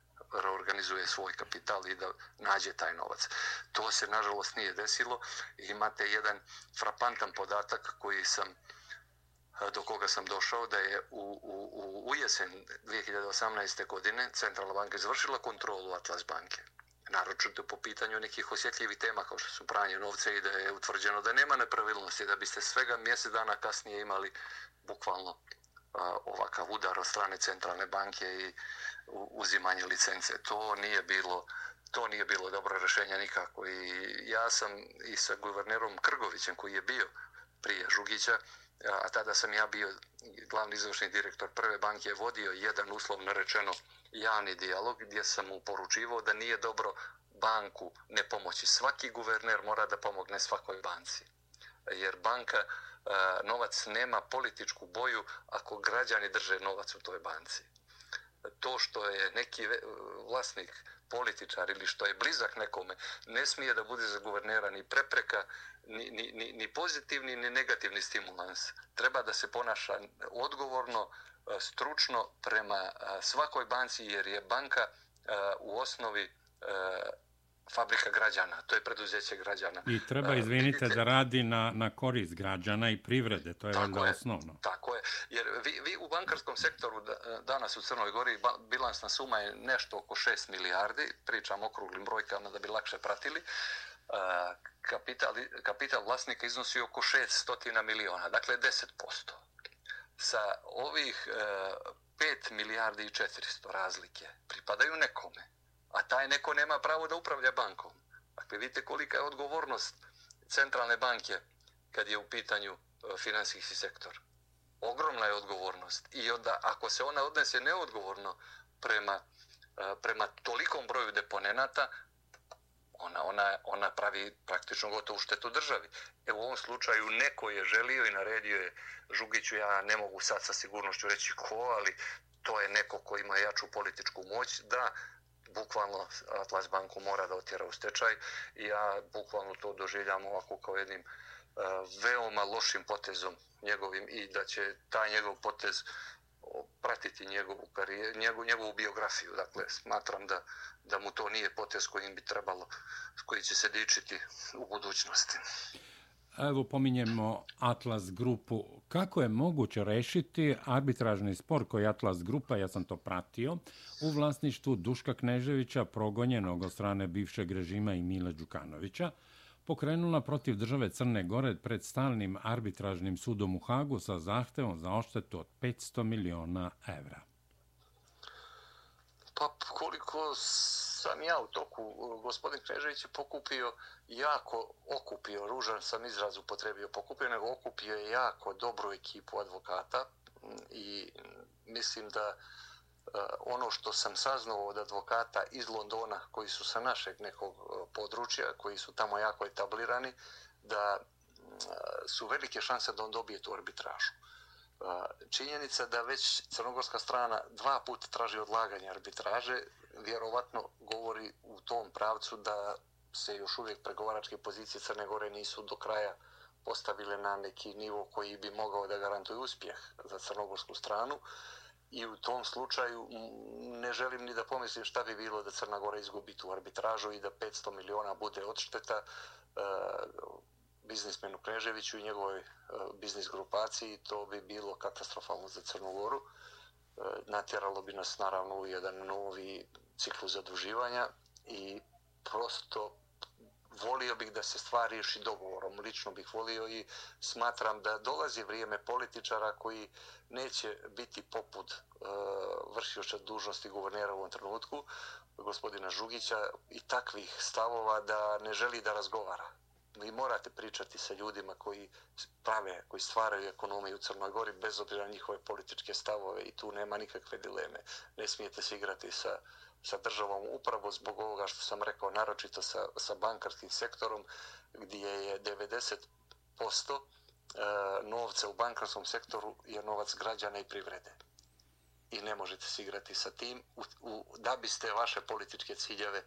reorganizuje svoj kapital i da nađe taj novac. To se, nažalost, nije desilo. Imate jedan frapantan podatak koji sam do koga sam došao da je u, u, u jesen 2018. godine Centralna banka izvršila kontrolu Atlas banke. Naročito po pitanju nekih osjetljivih tema kao što su pranje novca i da je utvrđeno da nema nepravilnosti, da biste svega mjesec dana kasnije imali bukvalno ovakav udar od strane Centralne banke i uzimanje licence. To nije bilo to nije bilo dobro rešenje nikako i ja sam i sa guvernerom Krgovićem koji je bio prije Žugića, a tada sam ja bio glavni izvršni direktor prve banke, vodio jedan uslovno rečeno javni dijalog gdje sam mu poručivao da nije dobro banku ne pomoći. Svaki guverner mora da pomogne svakoj banci. Jer banka novac nema političku boju ako građani drže novac u toj banci to što je neki vlasnik političar ili što je blizak nekome, ne smije da bude za guvernera ni prepreka, ni, ni, ni, ni pozitivni, ni negativni stimulans. Treba da se ponaša odgovorno, e, stručno prema e, svakoj banci, jer je banka e, u osnovi fabrika građana, to je preduzeće građana. I treba, izvinite, da radi na, na korist građana i privrede, to je valjda osnovno. Tako je, jer vi, vi u bankarskom sektoru danas u Crnoj Gori bilansna suma je nešto oko 6 milijardi, pričam okruglim brojkama da bi lakše pratili, kapital, kapital vlasnika iznosi oko 600 miliona, dakle 10%. Sa ovih 5 milijardi i 400 razlike pripadaju nekome a taj neko nema pravo da upravlja bankom. Dakle, vidite kolika je odgovornost centralne banke kad je u pitanju e, finansijski sektor. Ogromna je odgovornost. I onda, ako se ona odnese neodgovorno prema, e, prema tolikom broju deponenata, ona, ona, ona pravi praktično gotovu štetu državi. Evo u ovom slučaju neko je želio i naredio je Žugiću, ja ne mogu sad sa sigurnošću reći ko, ali to je neko ko ima jaču političku moć, da bukvalno Atlas banku mora da otjera u stečaj i ja bukvalno to doživljam ovako kao jednim e, veoma lošim potezom njegovim i da će taj njegov potez pratiti njegovu, karijer, njegov, njegovu biografiju. Dakle, smatram da, da mu to nije potez kojim bi trebalo, koji će se dičiti u budućnosti. Evo pominjemo Atlas grupu. Kako je moguće rešiti arbitražni spor koji Atlas grupa, ja sam to pratio, u vlasništvu Duška Kneževića, progonjenog od strane bivšeg režima i Mila Đukanovića, pokrenula protiv države Crne Gore pred stalnim arbitražnim sudom u Hagu sa zahtevom za oštetu od 500 miliona evra? Pa koliko sam ja u toku, gospodin Knežević je pokupio jako, okupio, ružan sam izraz upotrebio, pokupio, nego okupio je jako dobru ekipu advokata i mislim da e, ono što sam saznao od advokata iz Londona koji su sa našeg nekog e, područja, koji su tamo jako etablirani, da su velike šanse da on dobije tu arbitražu. E, činjenica da već crnogorska strana dva puta traži odlaganje arbitraže, vjerovatno govori u tom pravcu da se još uvijek pregovaračke pozicije Crne Gore nisu do kraja postavile na neki nivo koji bi mogao da garantuje uspjeh za crnogorsku stranu. I u tom slučaju ne želim ni da pomislim šta bi bilo da Crna Gora izgubi tu arbitražu i da 500 miliona bude odšteta e, biznismenu Kneževiću i njegovoj e, biznis grupaciji, to bi bilo katastrofalno za Crnu Goru. Uh, natjeralo bi nas naravno u jedan novi ciklus zaduživanja i prosto volio bih da se stvari riješi dogovorom. Lično bih volio i smatram da dolazi vrijeme političara koji neće biti poput e, uh, vršioća dužnosti guvernera u ovom trenutku, gospodina Žugića, i takvih stavova da ne želi da razgovara vi morate pričati sa ljudima koji prave, koji stvaraju ekonomiju u Crnoj Gori bez obzira na njihove političke stavove i tu nema nikakve dileme. Ne smijete se igrati sa, sa državom upravo zbog ovoga što sam rekao, naročito sa, sa bankarskim sektorom gdje je 90% e, novca u bankarskom sektoru je novac građana i privrede. I ne možete se igrati sa tim u, u, da biste vaše političke ciljeve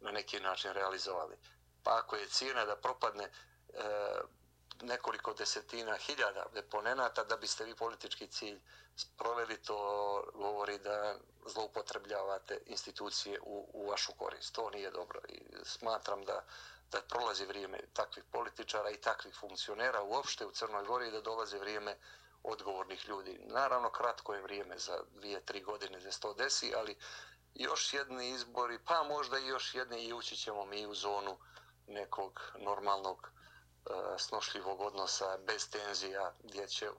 na neki način realizovali pa ako je cijena da propadne e, nekoliko desetina hiljada deponenata da biste vi politički cilj proveli, to govori da zloupotrebljavate institucije u, u vašu korist. To nije dobro i smatram da, da prolazi vrijeme takvih političara i takvih funkcionera uopšte u Crnoj Gori i da dolazi vrijeme odgovornih ljudi. Naravno, kratko je vrijeme za dvije, tri godine da se to desi, ali još jedni izbori, pa možda i još jedni i ući ćemo mi u zonu nekog normalnog e, snošljivog odnosa bez tenzija gdje će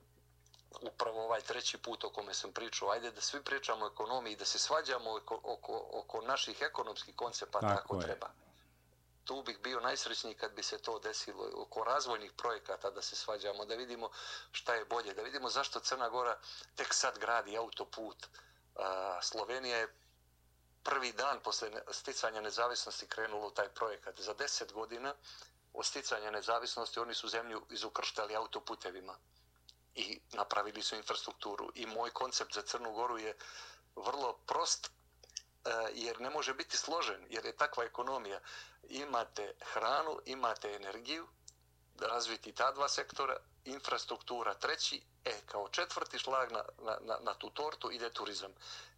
upravo ovaj treći put o kome sam pričao, ajde da svi pričamo o ekonomiji, da se svađamo oko, oko, oko naših ekonomskih koncepata tako, tako treba. Tu bih bio najsrećniji kad bi se to desilo oko razvojnih projekata da se svađamo, da vidimo šta je bolje, da vidimo zašto Crna Gora tek sad gradi autoput. Slovenija je prvi dan posle sticanja nezavisnosti krenulo taj projekat. Za deset godina od sticanja nezavisnosti oni su zemlju izukrštali autoputevima i napravili su infrastrukturu. I moj koncept za Crnu Goru je vrlo prost e, jer ne može biti složen, jer je takva ekonomija. Imate hranu, imate energiju, razviti ta dva sektora, infrastruktura treći, e, kao četvrti šlag na, na, na tu tortu ide turizam.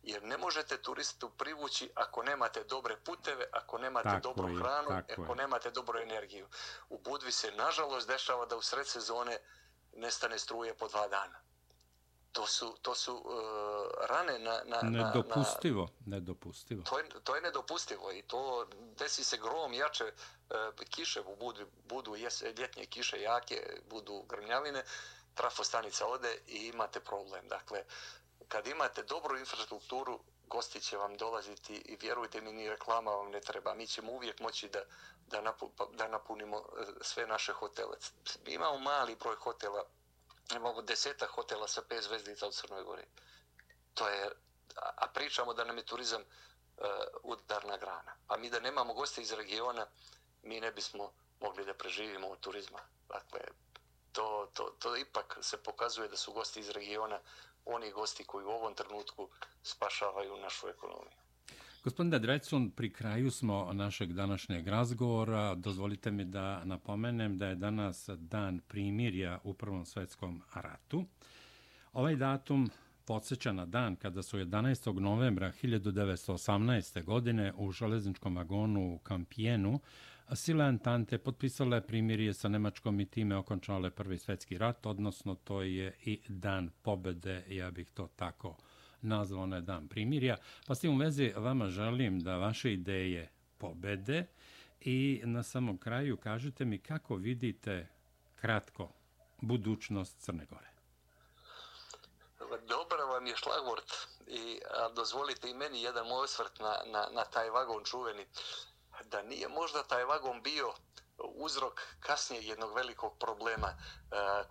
Jer ne možete turistu privući ako nemate dobre puteve, ako nemate tako dobru je, hranu, ako je. nemate dobru energiju. U Budvi se, nažalost, dešava da u sred sezone nestane struje po dva dana. To su, to su uh, rane na... na nedopustivo, na, nedopustivo. To je, to je nedopustivo i to desi se grom jače, E, kiše budu, budu jes, ljetnje kiše jake, budu grmljavine, trafostanica ode i imate problem. Dakle, kad imate dobru infrastrukturu, gosti će vam dolaziti i vjerujte mi, ni reklama vam ne treba. Mi ćemo uvijek moći da, da, napu, pa, da napunimo e, sve naše hotele. Mi imamo mali broj hotela, imamo deseta hotela sa pet zvezdica u Crnoj Gori. To je, a pričamo da nam je turizam uh, udarna grana. A mi da nemamo goste iz regiona, mi ne bismo mogli da preživimo od turizma. Dakle, to, to, to ipak se pokazuje da su gosti iz regiona oni gosti koji u ovom trenutku spašavaju našu ekonomiju. Gospodine Drecun, pri kraju smo našeg današnjeg razgovora. Dozvolite mi da napomenem da je danas dan primirja u Prvom svetskom ratu. Ovaj datum podsjeća na dan kada su 11. novembra 1918. godine u železničkom vagonu u Kampijenu sile Antante potpisale primirje sa Nemačkom i time okončale Prvi svetski rat, odnosno to je i dan pobede, ja bih to tako nazvao, na dan primirja. Pa s tim u vezi vama želim da vaše ideje pobede i na samom kraju kažete mi kako vidite kratko budućnost Crne Gore. Dobro vam je šlagvort i a, dozvolite i meni jedan moj osvrt na, na, na taj vagon čuveni da nije možda taj vagon bio uzrok kasnije jednog velikog problema e,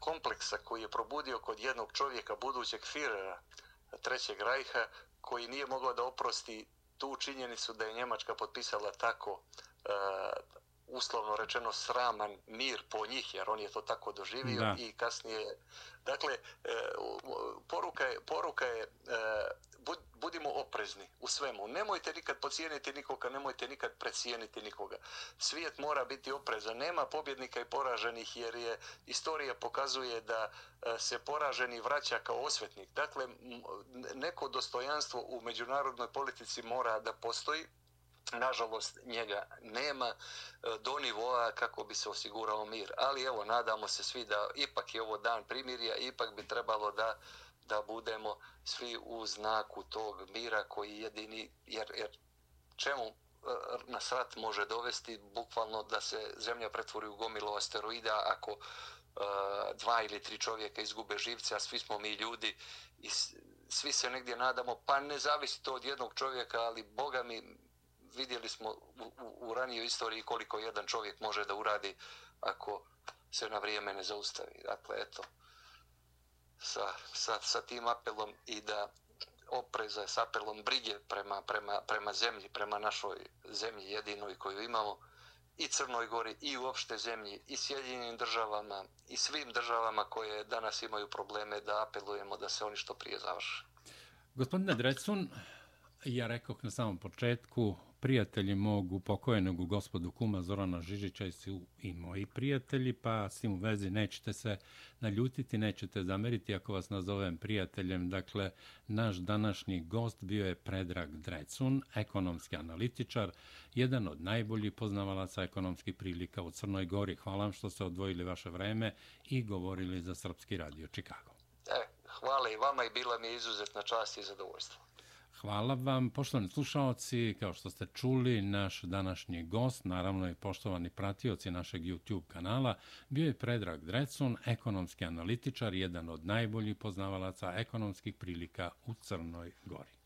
kompleksa koji je probudio kod jednog čovjeka budućeg Führera trećeg rajha koji nije mogao da oprosti tu činjenicu da je Njemačka potpisala tako uslovno rečeno sraman mir po njih, jer on je to tako doživio da. i kasnije... Dakle, poruka je, poruka je budimo oprezni u svemu. Nemojte nikad pocijeniti nikoga, nemojte nikad precijeniti nikoga. Svijet mora biti oprezan. Nema pobjednika i poraženih jer je istorija pokazuje da e, se poraženi vraća kao osvetnik. Dakle, neko dostojanstvo u međunarodnoj politici mora da postoji. Nažalost, njega nema e, do nivoa kako bi se osigurao mir. Ali evo, nadamo se svi da ipak je ovo dan primirja, ipak bi trebalo da da budemo svi u znaku tog mira koji jedini, jer, jer čemu e, nas rat može dovesti bukvalno da se zemlja pretvori u gomilu asteroida ako uh, dva ili tri čovjeka izgube živce, a svi smo mi ljudi i svi se negdje nadamo, pa ne zavisi to od jednog čovjeka, ali Boga mi vidjeli smo u, u, u ranijoj istoriji koliko jedan čovjek može da uradi ako se na vrijeme ne zaustavi. Dakle, eto, sa, sa, sa tim apelom i da opreza s apelom brige prema, prema, prema zemlji, prema našoj zemlji jedinoj koju imamo i Crnoj Gori i uopšte zemlji i Sjedinjenim državama i svim državama koje danas imaju probleme da apelujemo da se oni što prije završe. Gospodine Drecun, ja rekao na samom početku, prijatelji mog upokojenog u gospodu kuma Zorana Žižića su i moji prijatelji, pa s tim u vezi nećete se naljutiti, nećete zameriti ako vas nazovem prijateljem. Dakle, naš današnji gost bio je Predrag Drecun, ekonomski analitičar, jedan od najboljih poznavalaca ekonomskih prilika u Crnoj Gori. Hvala vam što ste odvojili vaše vreme i govorili za Srpski radio Čikago. E, hvala i vama i bila mi izuzetna čast i zadovoljstvo. Hvala vam, poštovani slušalci, kao što ste čuli, naš današnji gost, naravno i poštovani pratioci našeg YouTube kanala, bio je Predrag Drecun, ekonomski analitičar, jedan od najboljih poznavalaca ekonomskih prilika u Crnoj Gori.